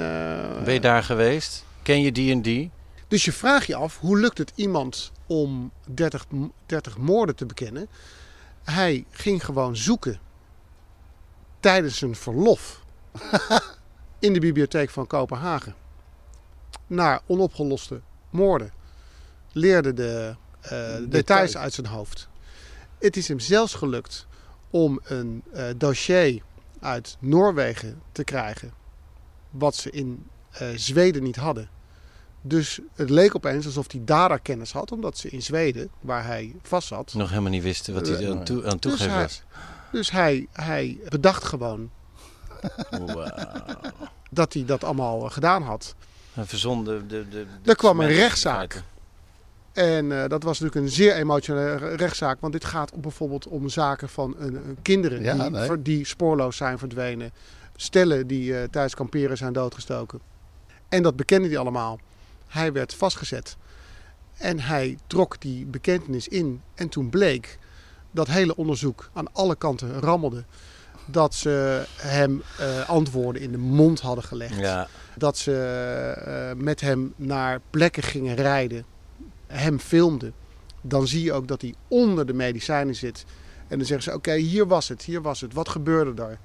ben je daar geweest? Ken je die en die? Dus je vraagt je af, hoe lukt het iemand om 30, 30 moorden te bekennen? Hij ging gewoon zoeken tijdens zijn verlof in de bibliotheek van Kopenhagen naar onopgeloste moorden. Leerde de uh, details. details uit zijn hoofd. Het is hem zelfs gelukt om een uh, dossier uit Noorwegen te krijgen, wat ze in uh, Zweden niet hadden. Dus het leek opeens alsof hij data-kennis had, omdat ze in Zweden, waar hij vast zat... Nog helemaal niet wisten wat hij aan, toe, aan toegeven dus hij, was. Dus hij, hij bedacht gewoon wow. dat hij dat allemaal gedaan had. Hij verzonde de, de, de er kwam een rechtszaak. En uh, dat was natuurlijk een zeer emotionele rechtszaak. Want dit gaat om, bijvoorbeeld om zaken van uh, kinderen Ja, die, nee. ver- die spoorloos zijn verdwenen. Stellen die uh, tijdens kamperen zijn doodgestoken. En dat bekende hij allemaal. Hij werd vastgezet. En hij trok die bekentenis in. En toen bleek dat hele onderzoek aan alle kanten rammelde. Dat ze hem eh, antwoorden in de mond hadden gelegd. Ja, Dat ze eh, met hem naar plekken gingen rijden. Hem filmden. Dan zie je ook dat hij onder de medicijnen zit. En dan zeggen ze: Oké, hier was het, hier was het. Wat gebeurde daar?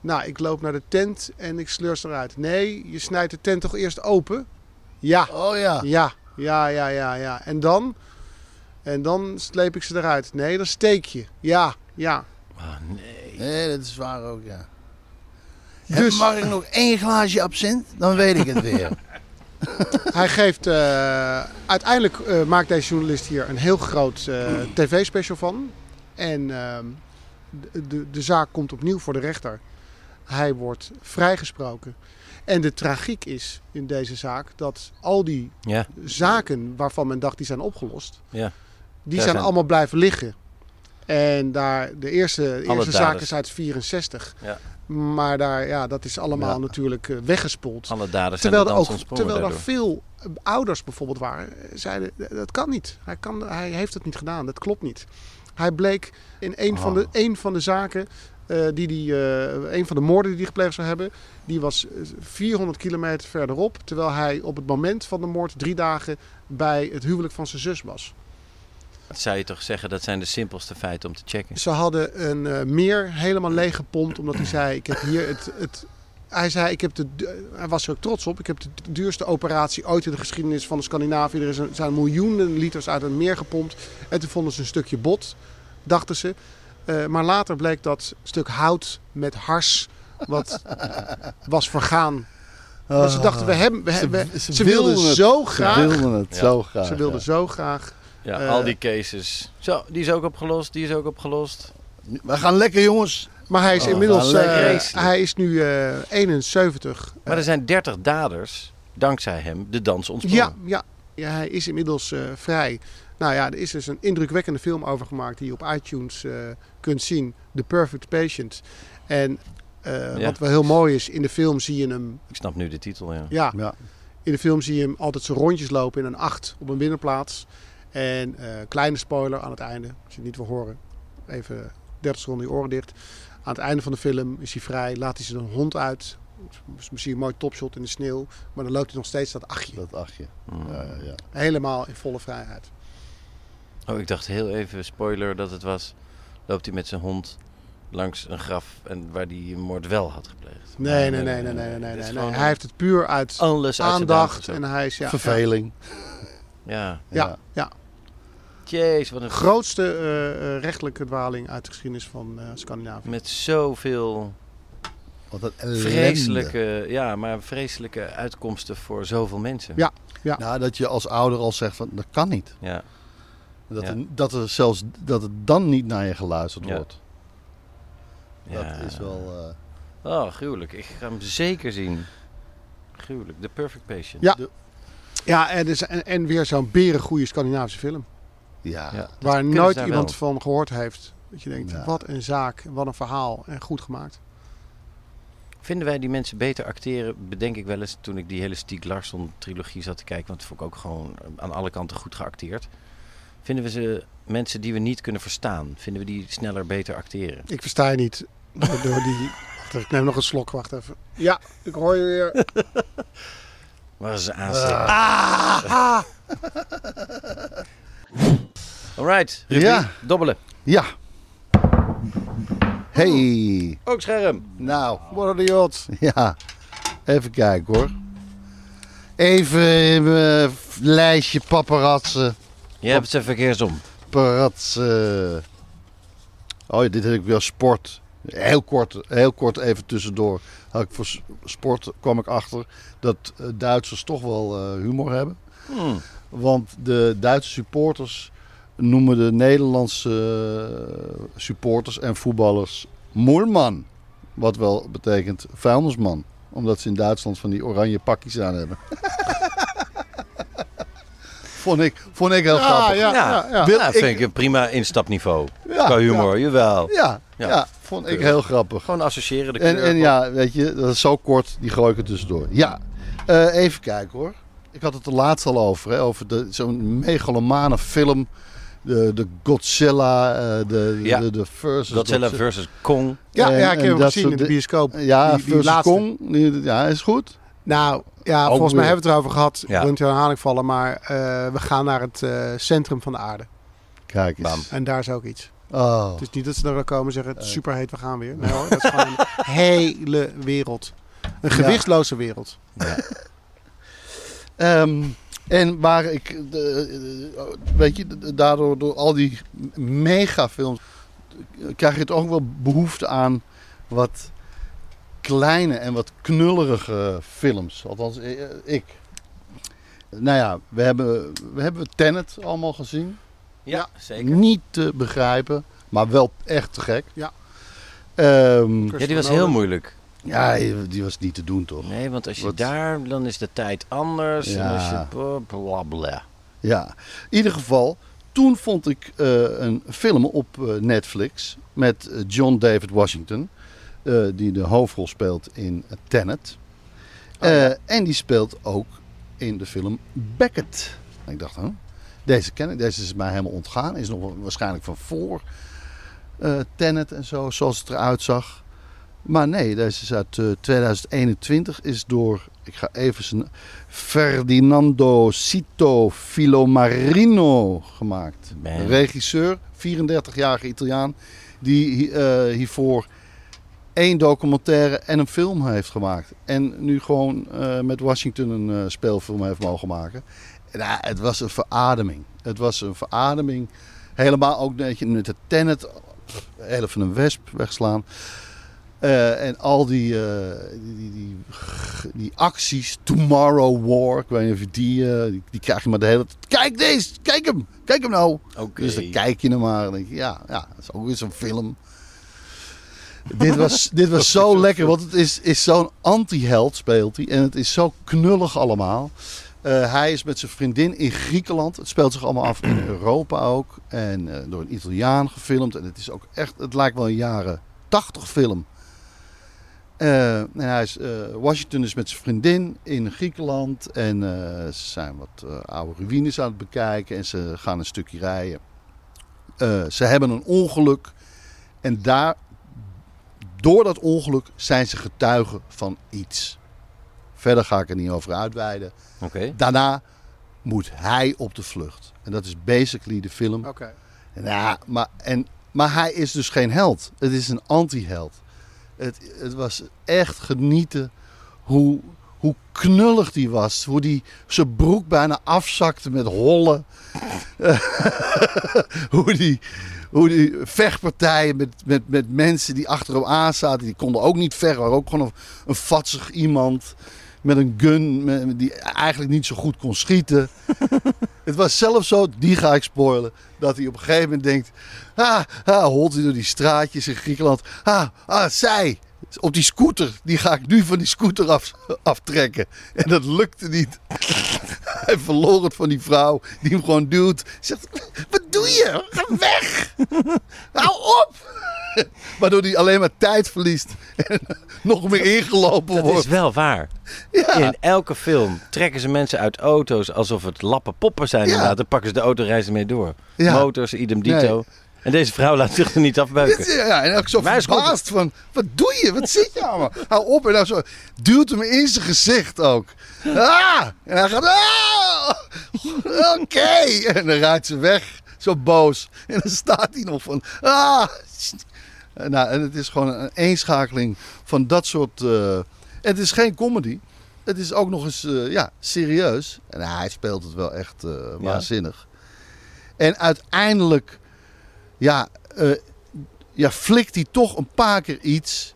Nou, ik loop naar de tent en ik sleur ze eruit. Nee, je snijdt de tent toch eerst open? Ja, Oh ja. ja, ja, ja, ja, ja. En dan? En dan sleep ik ze eruit. Nee, dan steek je. Ja, ja. Ah, nee. Nee, dat is waar ook, ja. Dus- Mag ik nog één glaasje absint? Dan weet ik het weer. Hij geeft, eh, uiteindelijk eh, maakt deze journalist hier een heel groot eh, tv-special van. En ehm, de, de, de zaak komt opnieuw voor de rechter. Hij wordt vrijgesproken. En de tragiek is in deze zaak dat al die Ja, zaken waarvan men dacht die zijn opgelost, ja. die zijn zijn- allemaal blijven liggen. En daar, de eerste, de eerste zaak is uit 64. Ja. Maar daar, ja, dat is allemaal natuurlijk eh, weggespoeld. Alle daders zijn Terwijl de er, ook, terwijl er veel eh, ouders bijvoorbeeld waren, eh, zeiden dat kan niet. Hij, kan, hij heeft het niet gedaan, dat klopt niet. Hij bleek in een, van, de, Oh. een van de zaken, die die, eh, een van de moorden die hij gepleegd zou hebben, die was eh, 400 kilometer verderop. Terwijl hij op het moment van de moord drie dagen bij het huwelijk van zijn zus was. Dat zou je toch zeggen, dat zijn de simpelste feiten om te checken. Ze hadden een eh, meer helemaal leeg gepompt omdat hij zei: Ik heb hier het. het hij zei: ik heb de, Hij was er ook trots op. Ik heb de duurste operatie ooit in de geschiedenis van Scandinavië. Er zijn miljoenen liters uit een meer gepompt. En toen vonden ze een stukje bot, dachten ze. Eh, maar later bleek dat stuk hout met hars. wat was vergaan. Ze dachten: we hebben, we, Ze- we- ze ze, wilden wilden het. zo Ze graag. wilden het Ja. zo graag. Ze wilden ja. zo graag. Ja, Eh, al die cases. Zo, die is ook opgelost, die is ook opgelost. We gaan lekker, jongens. Maar hij is Oh, inmiddels. eh, hij is nu eh 71. Maar er zijn 30 daders, dankzij hem, de dans ontsprongen. Ja, ja. ja, hij is inmiddels eh, vrij. Nou ja, er is dus een indrukwekkende film over gemaakt die je op iTunes eh, kunt zien. The Perfect Patient. En eh, Ja. wat wel heel mooi is, in de film zie je hem... Ik snap nu de titel, ja. Ja, Ja. in de film zie je hem altijd zijn rondjes lopen in een acht op een binnenplaats. En eh, kleine spoiler aan het einde, als je het niet wil horen. Even 30 seconden je oren dicht. Aan het einde van de film is hij vrij, laat hij zijn hond uit. Misschien een mooi topshot in de sneeuw. Maar dan loopt hij nog steeds dat achtje. Dat achtje. Mm. Ja, ja, ja. Helemaal in volle vrijheid. Oh, ik dacht heel even, spoiler, dat het was... Loopt hij met zijn hond langs een graf en waar hij een moord wel had gepleegd. Nee, nee, nee, nee, nee, nee, nee. Nee, Hij heeft het puur uit alles aandacht. En hij is ja, Verveling. ja, Ja. Ja, ja. Jeez, wat een Grootste eh, eh, rechtelijke dwaling uit de geschiedenis van eh, Scandinavië. Met zoveel Wat een vreselijke, ja, maar vreselijke uitkomsten voor zoveel mensen. Ja. Nou, dat je als ouder al zegt van dat kan niet. Ja. Dat, Ja. er, dat er zelfs dat het dan niet naar je geluisterd Ja. wordt. Dat Ja. is wel. eh, Oh, gruwelijk. Ik ga hem zeker zien. Gruwelijk. The Perfect Patient. Ja. Ja, en, dus, en, en weer zo'n berengoeie Scandinavische film. ja. Ja. Waar nooit iemand wel. van gehoord heeft. Dat je denkt, Ja. wat een zaak, wat een verhaal. En goed gemaakt. Vinden wij die mensen beter acteren? Bedenk ik wel eens toen ik die hele Stieg Larsson trilogie zat te kijken. Want dat vond ik ook gewoon aan alle kanten goed geacteerd. Vinden we ze mensen die we niet kunnen verstaan? Vinden we die sneller beter acteren? Ik versta je niet door die... Wacht even, ik neem nog een slok, wacht even. Ja, ik hoor je weer. Waar ze aanzetten. Ah, Alright, Ruby, Ja. dobbelen. Ja. Hey. Ook scherm. Nou, what are the odds? ja. Even kijken hoor. Even in mijn lijstje paparazzen. Je hebt ze verkeersom. Paparazzen. Oh ja, dit heb ik weer sport. Heel kort, heel kort even tussendoor. Had ik voor sport kwam ik achter dat eh, Duitsers toch wel eh, humor hebben. Hmm. Want de Duitse supporters noemen de Nederlandse eh, supporters en voetballers moerman. Wat wel betekent vuilnisman. Omdat ze in Duitsland van die oranje pakjes aan hebben. vond, ik, vond ik heel Ja, grappig. ja, Ja. ja, ja. Wil ik- vind ik een prima instapniveau. Ja, Qua humor, jawel. Ja, ja, Ja. vond ik heel grappig. Gewoon associëren de En, kleur. en ja, weet je, dat is zo kort, die gooi ik er tussendoor. Ja, Eh, even kijken hoor. Ik had het er laatst al over, hè, over de- zo'n megalomane film. De, de Godzilla, eh, de, Ja. de, de versus Godzilla versus Kong. Ja, En- ja, ik en heb hem dat gezien in de bioscoop. Ja, Die- die versus laatste. Kong. Die- Ja, is goed. Nou, ja, Ook volgens mij hebben we het erover gehad. Ja. Ik herhaling vallen, maar eh, we gaan naar het eh, centrum van de aarde. Kijk eens. Bam. En daar is ook iets. Oh. Het is niet dat ze er komen en zeggen, het is superheet, we gaan weer. Nee hoor, dat is gewoon een hele wereld. Een gewichtsloze wereld. Ehm, en waar ik, de, de- weet je, daardoor door al die megafilms krijg je het ook wel behoefte aan wat kleine en wat knullerige films. Althans, eh, ik. Nou ja, we hebben, we hebben Tenet allemaal gezien. Ja, zeker. Niet te begrijpen, maar wel echt te gek. Ja. Ehm, Ja, die was heel moeilijk. ja, die was niet te doen toch? Nee, want als je Wat- daar, dan is de tijd anders. En Ja. als je bla bla bla. Ja, in ieder geval, toen vond ik eh, een film op eh, Netflix met eh, John David Washington, eh, die de hoofdrol speelt in Tenet. Eh, En die speelt ook in de film Beckett. En ik dacht, huh? deze ken ik, deze is mij helemaal ontgaan. Is nog waarschijnlijk van voor eh, Tenet en zo, zoals het eruit zag. Maar nee, deze is uit eh, 2021, is door, ik ga even zijn Ferdinando Cito Filomarino gemaakt. Man. Regisseur, 34-jarige Italiaan, die hiervoor één documentaire en een film heeft gemaakt. En nu gewoon eh, met Washington een eh, speelfilm heeft mogen maken. En, nou, het was een verademing. Het was een verademing. Helemaal ook weet je, met de Tenet, heel even een wesp wegslaan. Eh, en al die, die, die, die, die acties, Tomorrow War, ik weet niet of je die, die, die krijg je maar de hele tijd. Kijk deze, kijk hem, kijk hem nou. Dus dan kijk je hem maar en denk je, ja, ja, dat is ook weer zo'n film. Dit was, dit was zo lekker, want het is, is zo'n anti-held speelt hij. En het is zo knullig allemaal. Eh, hij is met zijn vriendin in Griekenland. Het speelt zich allemaal af in Europa ook. En eh, door een Italiaan gefilmd. En het is ook echt, het lijkt wel een jaren 80 film. Eh, en hij is, Washington is met zijn vriendin in Griekenland. En ze zijn wat oude ruïnes aan het bekijken. En ze gaan een stukje rijden. Ze hebben een ongeluk. En daar, door dat ongeluk zijn ze getuigen van iets. Verder ga ik er niet over uitweiden. Oké. Daarna moet hij op de vlucht. En dat is basically de film. Oké. Ja, maar, en, maar hij is dus geen held. Het is een anti-held. Het, het was echt genieten hoe, hoe knullig die was. Hoe die zijn broek bijna afzakte met hollen. hoe die, hoe die vechtpartijen met, met, met mensen die achter hem aan zaten. Die konden ook niet vechten. waren ook gewoon een, een vatsig iemand. Met een gun met- die eigenlijk niet zo goed kon schieten. Het was zelfs zo, die ga ik spoilen, dat hij op een gegeven moment denkt... Ah, ah, holt hij door die straatjes in Griekenland. Ah, ah, zij, op die scooter, die ga ik nu van die scooter af, aftrekken. En dat lukte niet. Hij verloor het van die vrouw, die hem gewoon duwt. Zegt, wat doe je? Ga weg! Hou op! Waardoor hij alleen maar tijd verliest en nog meer ingelopen Dat wordt. is wel waar. Ja. In elke film trekken ze mensen uit auto's alsof het lappen poppen zijn. Ja. Inderdaad. Dan pakken ze de auto reizen mee door. Ja. Motors, idem dito. Nee. En deze vrouw laat zich er niet afbeuken. Ja, en ook zo Wij verbaasd van, wat doe je? Wat zit je allemaal? Hou op. En dan zo duwt hem in zijn gezicht ook. Ah! En hij gaat, ah! Oké. En dan rijdt ze weg, zo boos. En dan staat hij nog van, ah! Nou, en het is gewoon een eenschakeling van dat soort... eh, het is geen comedy. Het is ook nog eens eh, ja, serieus. En hij speelt het wel echt eh, waanzinnig. En uiteindelijk ja, eh, ja, flikt hij toch een paar keer iets.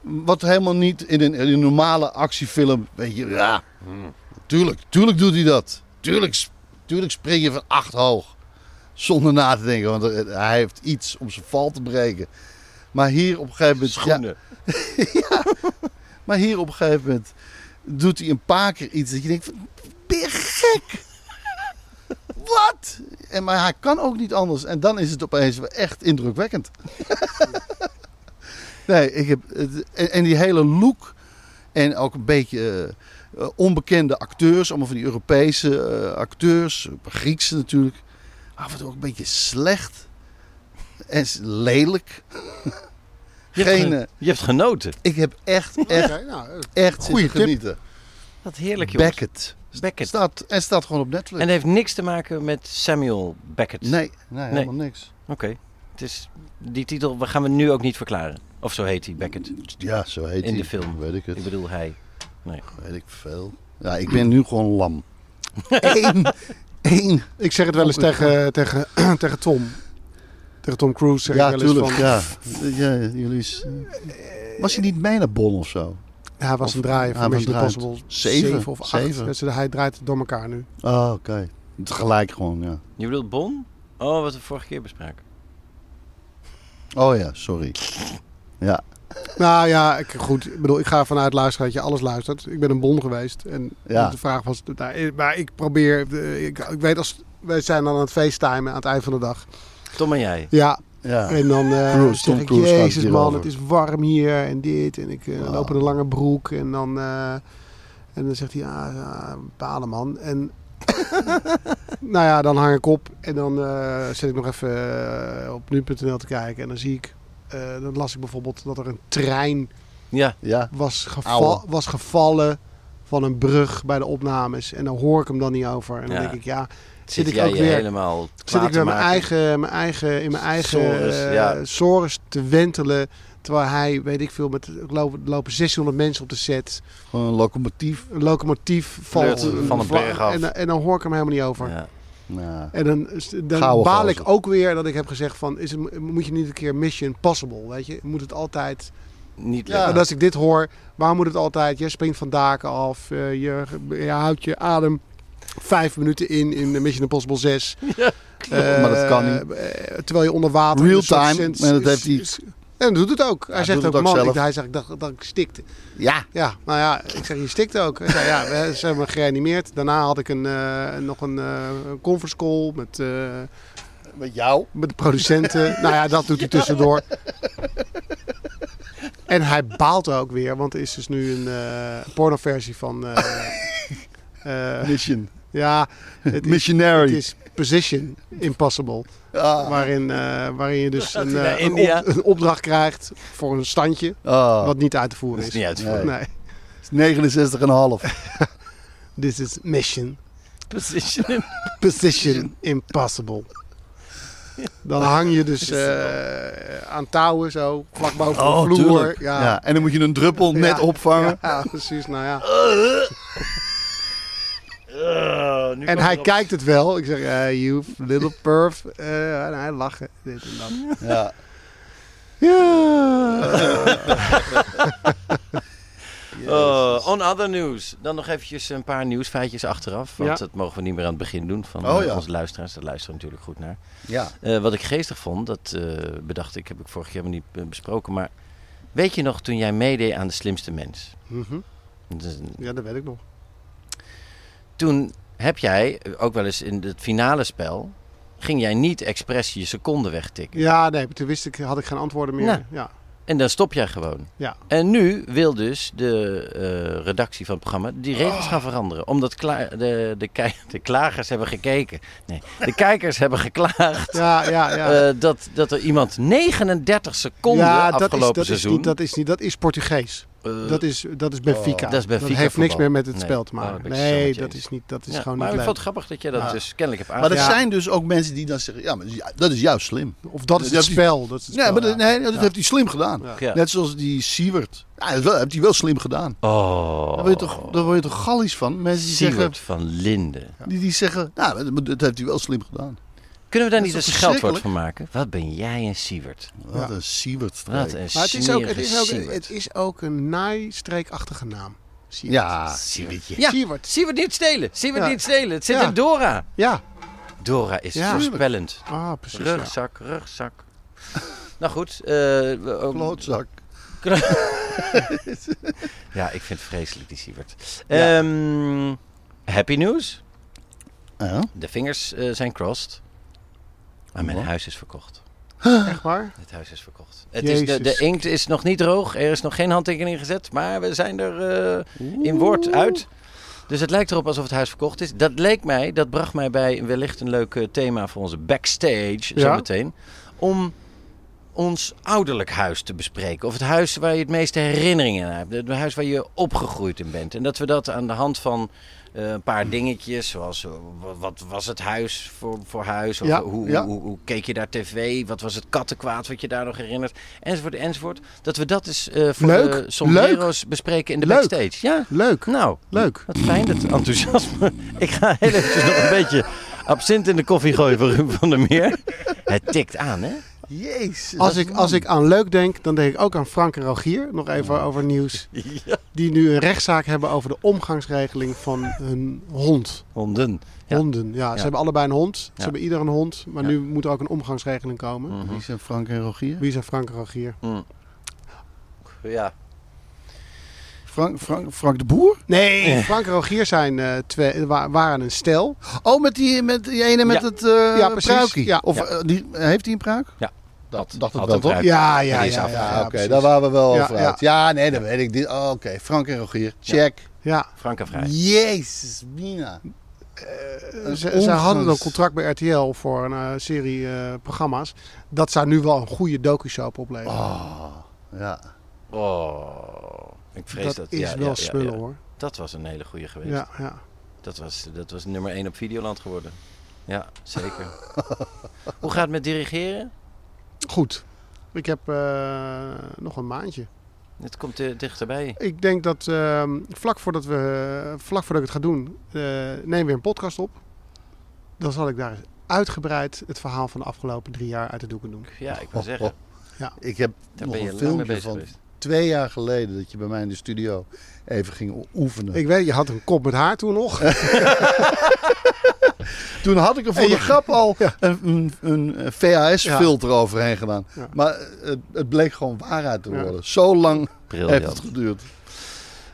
Wat helemaal niet in een, in een normale actiefilm. Weet je, ja. Tuurlijk, tuurlijk doet hij dat. Tuurlijk, tuurlijk spring je van acht hoog. Zonder na te denken, want hij heeft iets om zijn val te breken. Maar hier op een gegeven moment. ja, Schoenen. maar hier op een gegeven moment doet hij een paar keer iets dat je denkt: van, ben je gek? Wat? En, maar hij kan ook niet anders. En dan is het opeens echt indrukwekkend. nee, ik heb. het- En, en die hele look. En ook een beetje eh, onbekende acteurs. Allemaal van die Europese eh, acteurs. Griekse natuurlijk. Af en toe ook een beetje slecht. En lelijk. Je, hebt Geen, ge- eh, je hebt genoten. ik heb echt, echt, nou, echt tip. genieten. Wat heerlijk, jongens. Beckett. Beckett. Staat, en staat gewoon op Netflix. En het heeft niks te maken met Samuel Beckett. Nee, nee, helemaal niks. Oké. Het is die titel we gaan we nu ook niet verklaren. Of zo heet hij, Beckett. Ja, zo heet In hij. de film. Weet ik het. Ik bedoel hij. Weet ik veel. Ja, ik ben nu gewoon lam. Eén, één. ik zeg het wel eens tegen, tegen, tegen Tom. Tegen Tom Cruise zeg Ja, ik wel eens tuurlijk. van... Ja. ja, jullie is... Was hij niet mee naar Bonn of zo? Ja, hij was Of- een draaier van Mission. Impossible. Zeven. of acht. Zeven. Dus hij draait het door elkaar nu. Oh, oké. Tegelijk gewoon, ja. Je bedoelt Bon? Oh, wat we vorige keer bespraken. Oh ja, sorry. Ja, Nou ja, ik, goed. Ik bedoel, ik ga ervan uit luisteren dat je alles luistert. Ik ben een bon geweest. En Ja. de vraag was... Nou, maar ik probeer... eh, Ik, ik weet als... Wij zijn dan aan het facetimen aan het eind van de dag. Tom en jij. Ja, ja. en dan eh Cruise, Tom zeg ik... Jezus man, over." het is warm hier en dit. En ik eh, Wauw. loop in een lange broek. En dan... eh, en dan zegt hij... Ja, ja balen man. En... nou ja, dan hang ik op. En dan eh, zet ik nog even op nu.nl te kijken. En dan zie ik... eh, dan las ik bijvoorbeeld dat er een trein Ja. Ja, was, geva- Ouwe. was gevallen van een brug bij de opnames. En dan hoor ik hem dan niet over. En dan Ja. denk ik, ja, Zit, ik ook weer- helemaal zit ik weer mijn eigen, mijn eigen, in mijn eigen Sores, eh, ja. sores te wentelen. Terwijl hij, weet ik veel, met er lopen, lopen 600 mensen op de set. gewoon een locomotief. Een locomotief valt van een berg af. En, en dan hoor ik hem helemaal niet over. Ja. Nou, En dan, dan baal gozer. ik ook weer dat ik heb gezegd van, is het, moet je niet een keer Mission Possible, weet je? Moet het altijd... Niet Ja. En als ik dit hoor, waarom moet het altijd? Je springt van daken af, eh, je, je houdt je adem vijf minuten in in de Mission Impossible 6. Ja, Eh, maar dat kan niet. eh, terwijl je onder water... Real time, en dat heeft hij- En dat doet het ook. Hij zegt ook, ook man, zelf. ik, hij zegt ik dacht dat ik stikte. ja, Ja, nou ja, ik zeg je stikt ook. Hij zei, ja, we ze hebben me gereanimeerd. Daarna had ik een, eh, nog een eh, een conference call met, eh, met jou. met de producenten. nou ja, dat doet hij tussendoor. En hij baalt ook weer, want er is dus nu een eh pornoversie van... eh, eh, Mission. Ja, het is, het Missionary. is Position Impossible. Ah. Waarin, eh, waarin je dus een, eh, een, India? op- een opdracht krijgt voor een standje. Ah. Wat niet uit te voeren Dat is. is niet uit te voeren. Nee. 69,5. This is Mission Position. Position Impossible. Dan hang je dus eh, aan touwen zo, vlak boven Oh, de vloer. tuurlijk. Ja. Ja. en dan moet je een druppel net Ja. opvangen. Ja, precies. Nou ja. Uh, nu En hij erop. kijkt het wel. Ik zeg, eh you little perf. Eh, en hij lachen. Dit en dat. Ja. Ja. Oh, on other news. Dan nog eventjes een paar nieuwsfeitjes achteraf. Want Ja. dat mogen we niet meer aan het begin doen van Oh, eh, ja. onze luisteraars. Daar luisteren natuurlijk goed naar. ja. Eh, wat ik geestig vond, dat eh, bedacht ik, heb ik vorig jaar helemaal niet eh, besproken. Maar weet je nog toen jij meedeed aan de slimste mens? Mhm. Dat is een- ja, dat weet ik nog. Toen heb jij, eh, ook wel eens in het finale spel, ging jij niet expres je seconden wegtikken. Ja, nee, toen wist ik, had ik geen antwoorden meer. Nou. Ja. En dan stop jij gewoon. Ja. En nu wil dus de eh, redactie van het programma die regels gaan veranderen. Omdat de, de, de klagers hebben gekeken. Nee, de kijkers hebben geklaagd. Ja, ja, ja. eh, dat, dat er iemand 39 seconden ja, dat is, afgelopen dat, is niet, dat is niet, dat is Portugees. Eh, Dat is, dat is Benfica. Dat is Benfica heeft niks meer met het Nee. spel te Oh, maken. dat ik nee, dat is, niet, dat is ja, gewoon maar niet ik leuk. vond het grappig dat je dat Ja. dus kennelijk hebt Maar er zijn dus ook mensen die dan zeggen, ja, maar dat is ju- dat is juist slim. Of dat is Dat het spel. Dat is het Nee, spel, maar dat, ja. nee, dat Ja. heeft hij slim gedaan. Ja. Ja. Net zoals die Siewert. Ja, dat heeft hij wel slim gedaan. Oh. Daar word je toch, daar word je toch gallisch van? Mensen die zeggen, van Linden. die, die zeggen, nou, dat, dat heeft hij wel slim gedaan. Kunnen we daar niet een scheldwoord van maken? Wat ben jij een Siewert? Wat Ja. een Siewert. Wat een Maar het is, ook, het, is ook, het is ook een naaistreekachtige naam. Siewert. Ja, Siewertje. Ja, Siewert. Siewert niet stelen. Siewert Ja. niet stelen. Het zit Ja. in Dora. Ja. Dora is Ja. voorspellend. Ah, precies. ja. Rugzak, rugzak. nou goed. eh, ook- Klootzak. ja, ik vind het vreselijk die Siewert. Ja. Ehm, happy news. De vingers eh, zijn crossed. Maar mijn Wat? huis is verkocht. Echt waar? Het huis is verkocht. Het is de, de inkt is nog niet droog. Er is nog geen handtekening gezet. Maar we zijn er eh, in woord uit. Dus het lijkt erop alsof het huis verkocht is. Dat leek mij, dat bracht mij bij wellicht een leuk eh, thema voor onze backstage Ja. zometeen. Om ons ouderlijk huis te bespreken. Of het huis waar je het meeste herinneringen aan hebt. Het huis waar je opgegroeid in bent. En dat we dat aan de hand van eh, een paar dingetjes, zoals eh, wa- wat was het huis voor, voor huis? Of Ja, hoe, ja. Hoe, hoe keek je daar tv? Wat was het kattenkwaad wat je daar nog herinnert? Enzovoort, enzovoort. Dat we dat eens eh voor Leuk, de sombrero's bespreken in de Leuk. backstage. Ja, Leuk. nou, Leuk. wat fijn dat enthousiasme. Ik ga heel eventjes nog een beetje absint in de koffie gooien voor Ruben van der Meer. Het tikt aan, hè? Jezus. Als ik, als ik aan leuk denk, dan denk ik ook aan Frank en Rogier. Nog even over nieuws. Ja. Die nu een rechtszaak hebben over de omgangsregeling van hun hond. Honden. Ja. Honden. Ja, ze hebben allebei een hond. Ze hebben ieder een hond. Maar Ja. nu moet er ook een omgangsregeling komen. Mhm. Wie zijn Frank en Rogier? Wie zijn Frank en Rogier? Mm. Ja. Frank, Frank, Frank de Boer? Nee, Frank en Rogier zijn, eh, twee, wa- waren een stel. Oh, met die, met die ene met Ja. het eh Ja, precies. pruikje. Ja. Of Ja. eh, die, heeft hij een pruik? Ja. Dat ik had wel, toch? Ja, ja, ja. af- ja, Ja, ja, oké, daar waren we wel Ja, over ja. uit. Ja, nee, dan weet ik dit. Oh, oké, Frank en Rogier. Check. Ja, Frank en Vrij. Jezus, Mina. ze, ze hadden een contract bij RTL voor een eh, serie eh, programma's. Dat zou nu wel een goede docu-soap opleveren. Oh, ja. Oh. Ik vrees dat. dat is ja, wel ja, ja, smullen ja. hoor. Dat was een hele goede geweest. Ja, ja. Dat, was, dat was nummer 1 op Videoland geworden. Ja, zeker. Hoe gaat het met dirigeren? Goed. Ik heb eh, nog een maandje. Het komt dichterbij. Ik denk dat ehm, vlak, voordat we, vlak voordat ik het ga doen, eh nemen we weer een podcast op. Dan zal ik daar uitgebreid het verhaal van de afgelopen drie jaar uit de doeken doen. Ja, ik wil zeggen. Ik heb Daar nog een filmpje bezig van geweest. twee jaar geleden dat je bij mij in de studio even ging oefenen. Ik weet, je had een kop met haar toen nog. Toen had ik er voor de grap al een, een, een VHS-filter overheen gedaan. Ja. Maar het, het bleek gewoon waarheid te Ja. worden. Zo lang heeft het geduurd.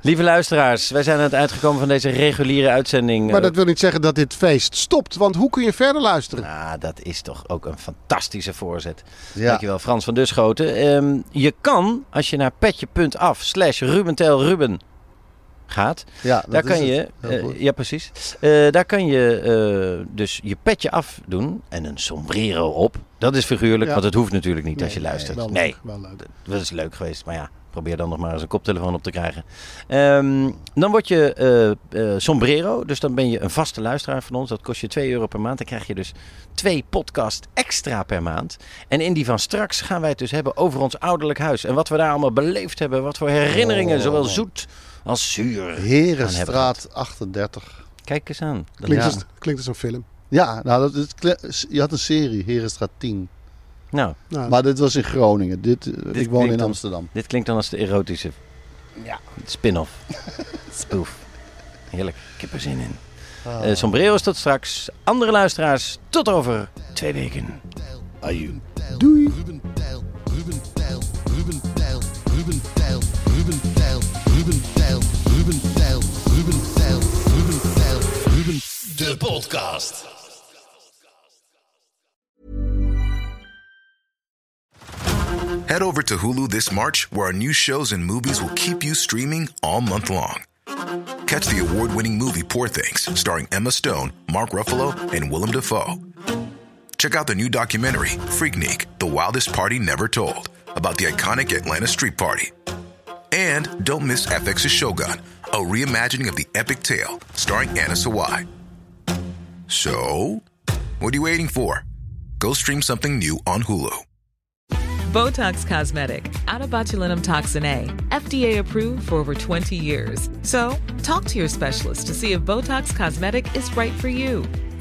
Lieve luisteraars, wij zijn aan het uitgekomen van deze reguliere uitzending. Maar dat wil niet zeggen dat dit feest stopt. Want hoe kun je verder luisteren? Nou, dat is toch ook een fantastische voorzet. Ja. Dankjewel Frans van Duschoten. Ehm, je kan, als je naar petje.af slash Ruben gaat, Ja, dat daar kan je, ja precies, daar kan je dus je petje af doen en een sombrero op. Dat is figuurlijk, Ja. want het hoeft natuurlijk niet als je Nee, luistert. Wel Nee, leuk, wel leuk. dat is leuk geweest, maar ja, Probeer dan nog maar eens een koptelefoon op te krijgen. Ehm, dan word je eh, eh, sombrero. Dus dan ben je een vaste luisteraar van ons. Dat kost je 2 euro per maand. Dan krijg je dus twee podcast extra per maand. En in die van straks gaan wij het dus hebben over ons ouderlijk huis. En wat we daar allemaal beleefd hebben. Wat voor herinneringen, Oh. zowel zoet als zuur. Herenstraat 38. Kijk eens aan. Dat Klinkt, Ja. als, klinkt als een film. Ja, nou, dat, je had een serie, Herenstraat 10. Nou, Nou, Maar dit was in Groningen. Dit, eh, ik woon in dan- Amsterdam. dit klinkt dan als de erotische Ja. spin-off. Spoof. Heerlijk. Ik heb er zin in. Ah. Eh sombrero's tot straks. Andere luisteraars, tot over twee weken. Aju. doei! Ruben Tijl, Ruben Tijl, Ruben Tijl, Ruben Tijl, Ruben Tijl, Ruben Tijl, Ruben Tijl, Ruben Tijl, Ruben Tijl, Ruben... De podcast. Head over to Hulu this March, where our new shows and movies will keep you streaming all month long. Catch the award winning movie Poor Things, starring Emma Stone, Mark Ruffalo, and Willem Dafoe. Check out the new documentary, Freaknik The Wildest Party Never Told, about the iconic Atlanta Street Party. And don't miss FX's Shogun, a reimagining of the epic tale, starring Anna Sawai. So, what are you waiting for? Go stream something new on Hulu. Botox Cosmetic, out of botulinum toxin A, FDA approved for over 20 years. So, talk to your specialist to see if Botox Cosmetic is right for you.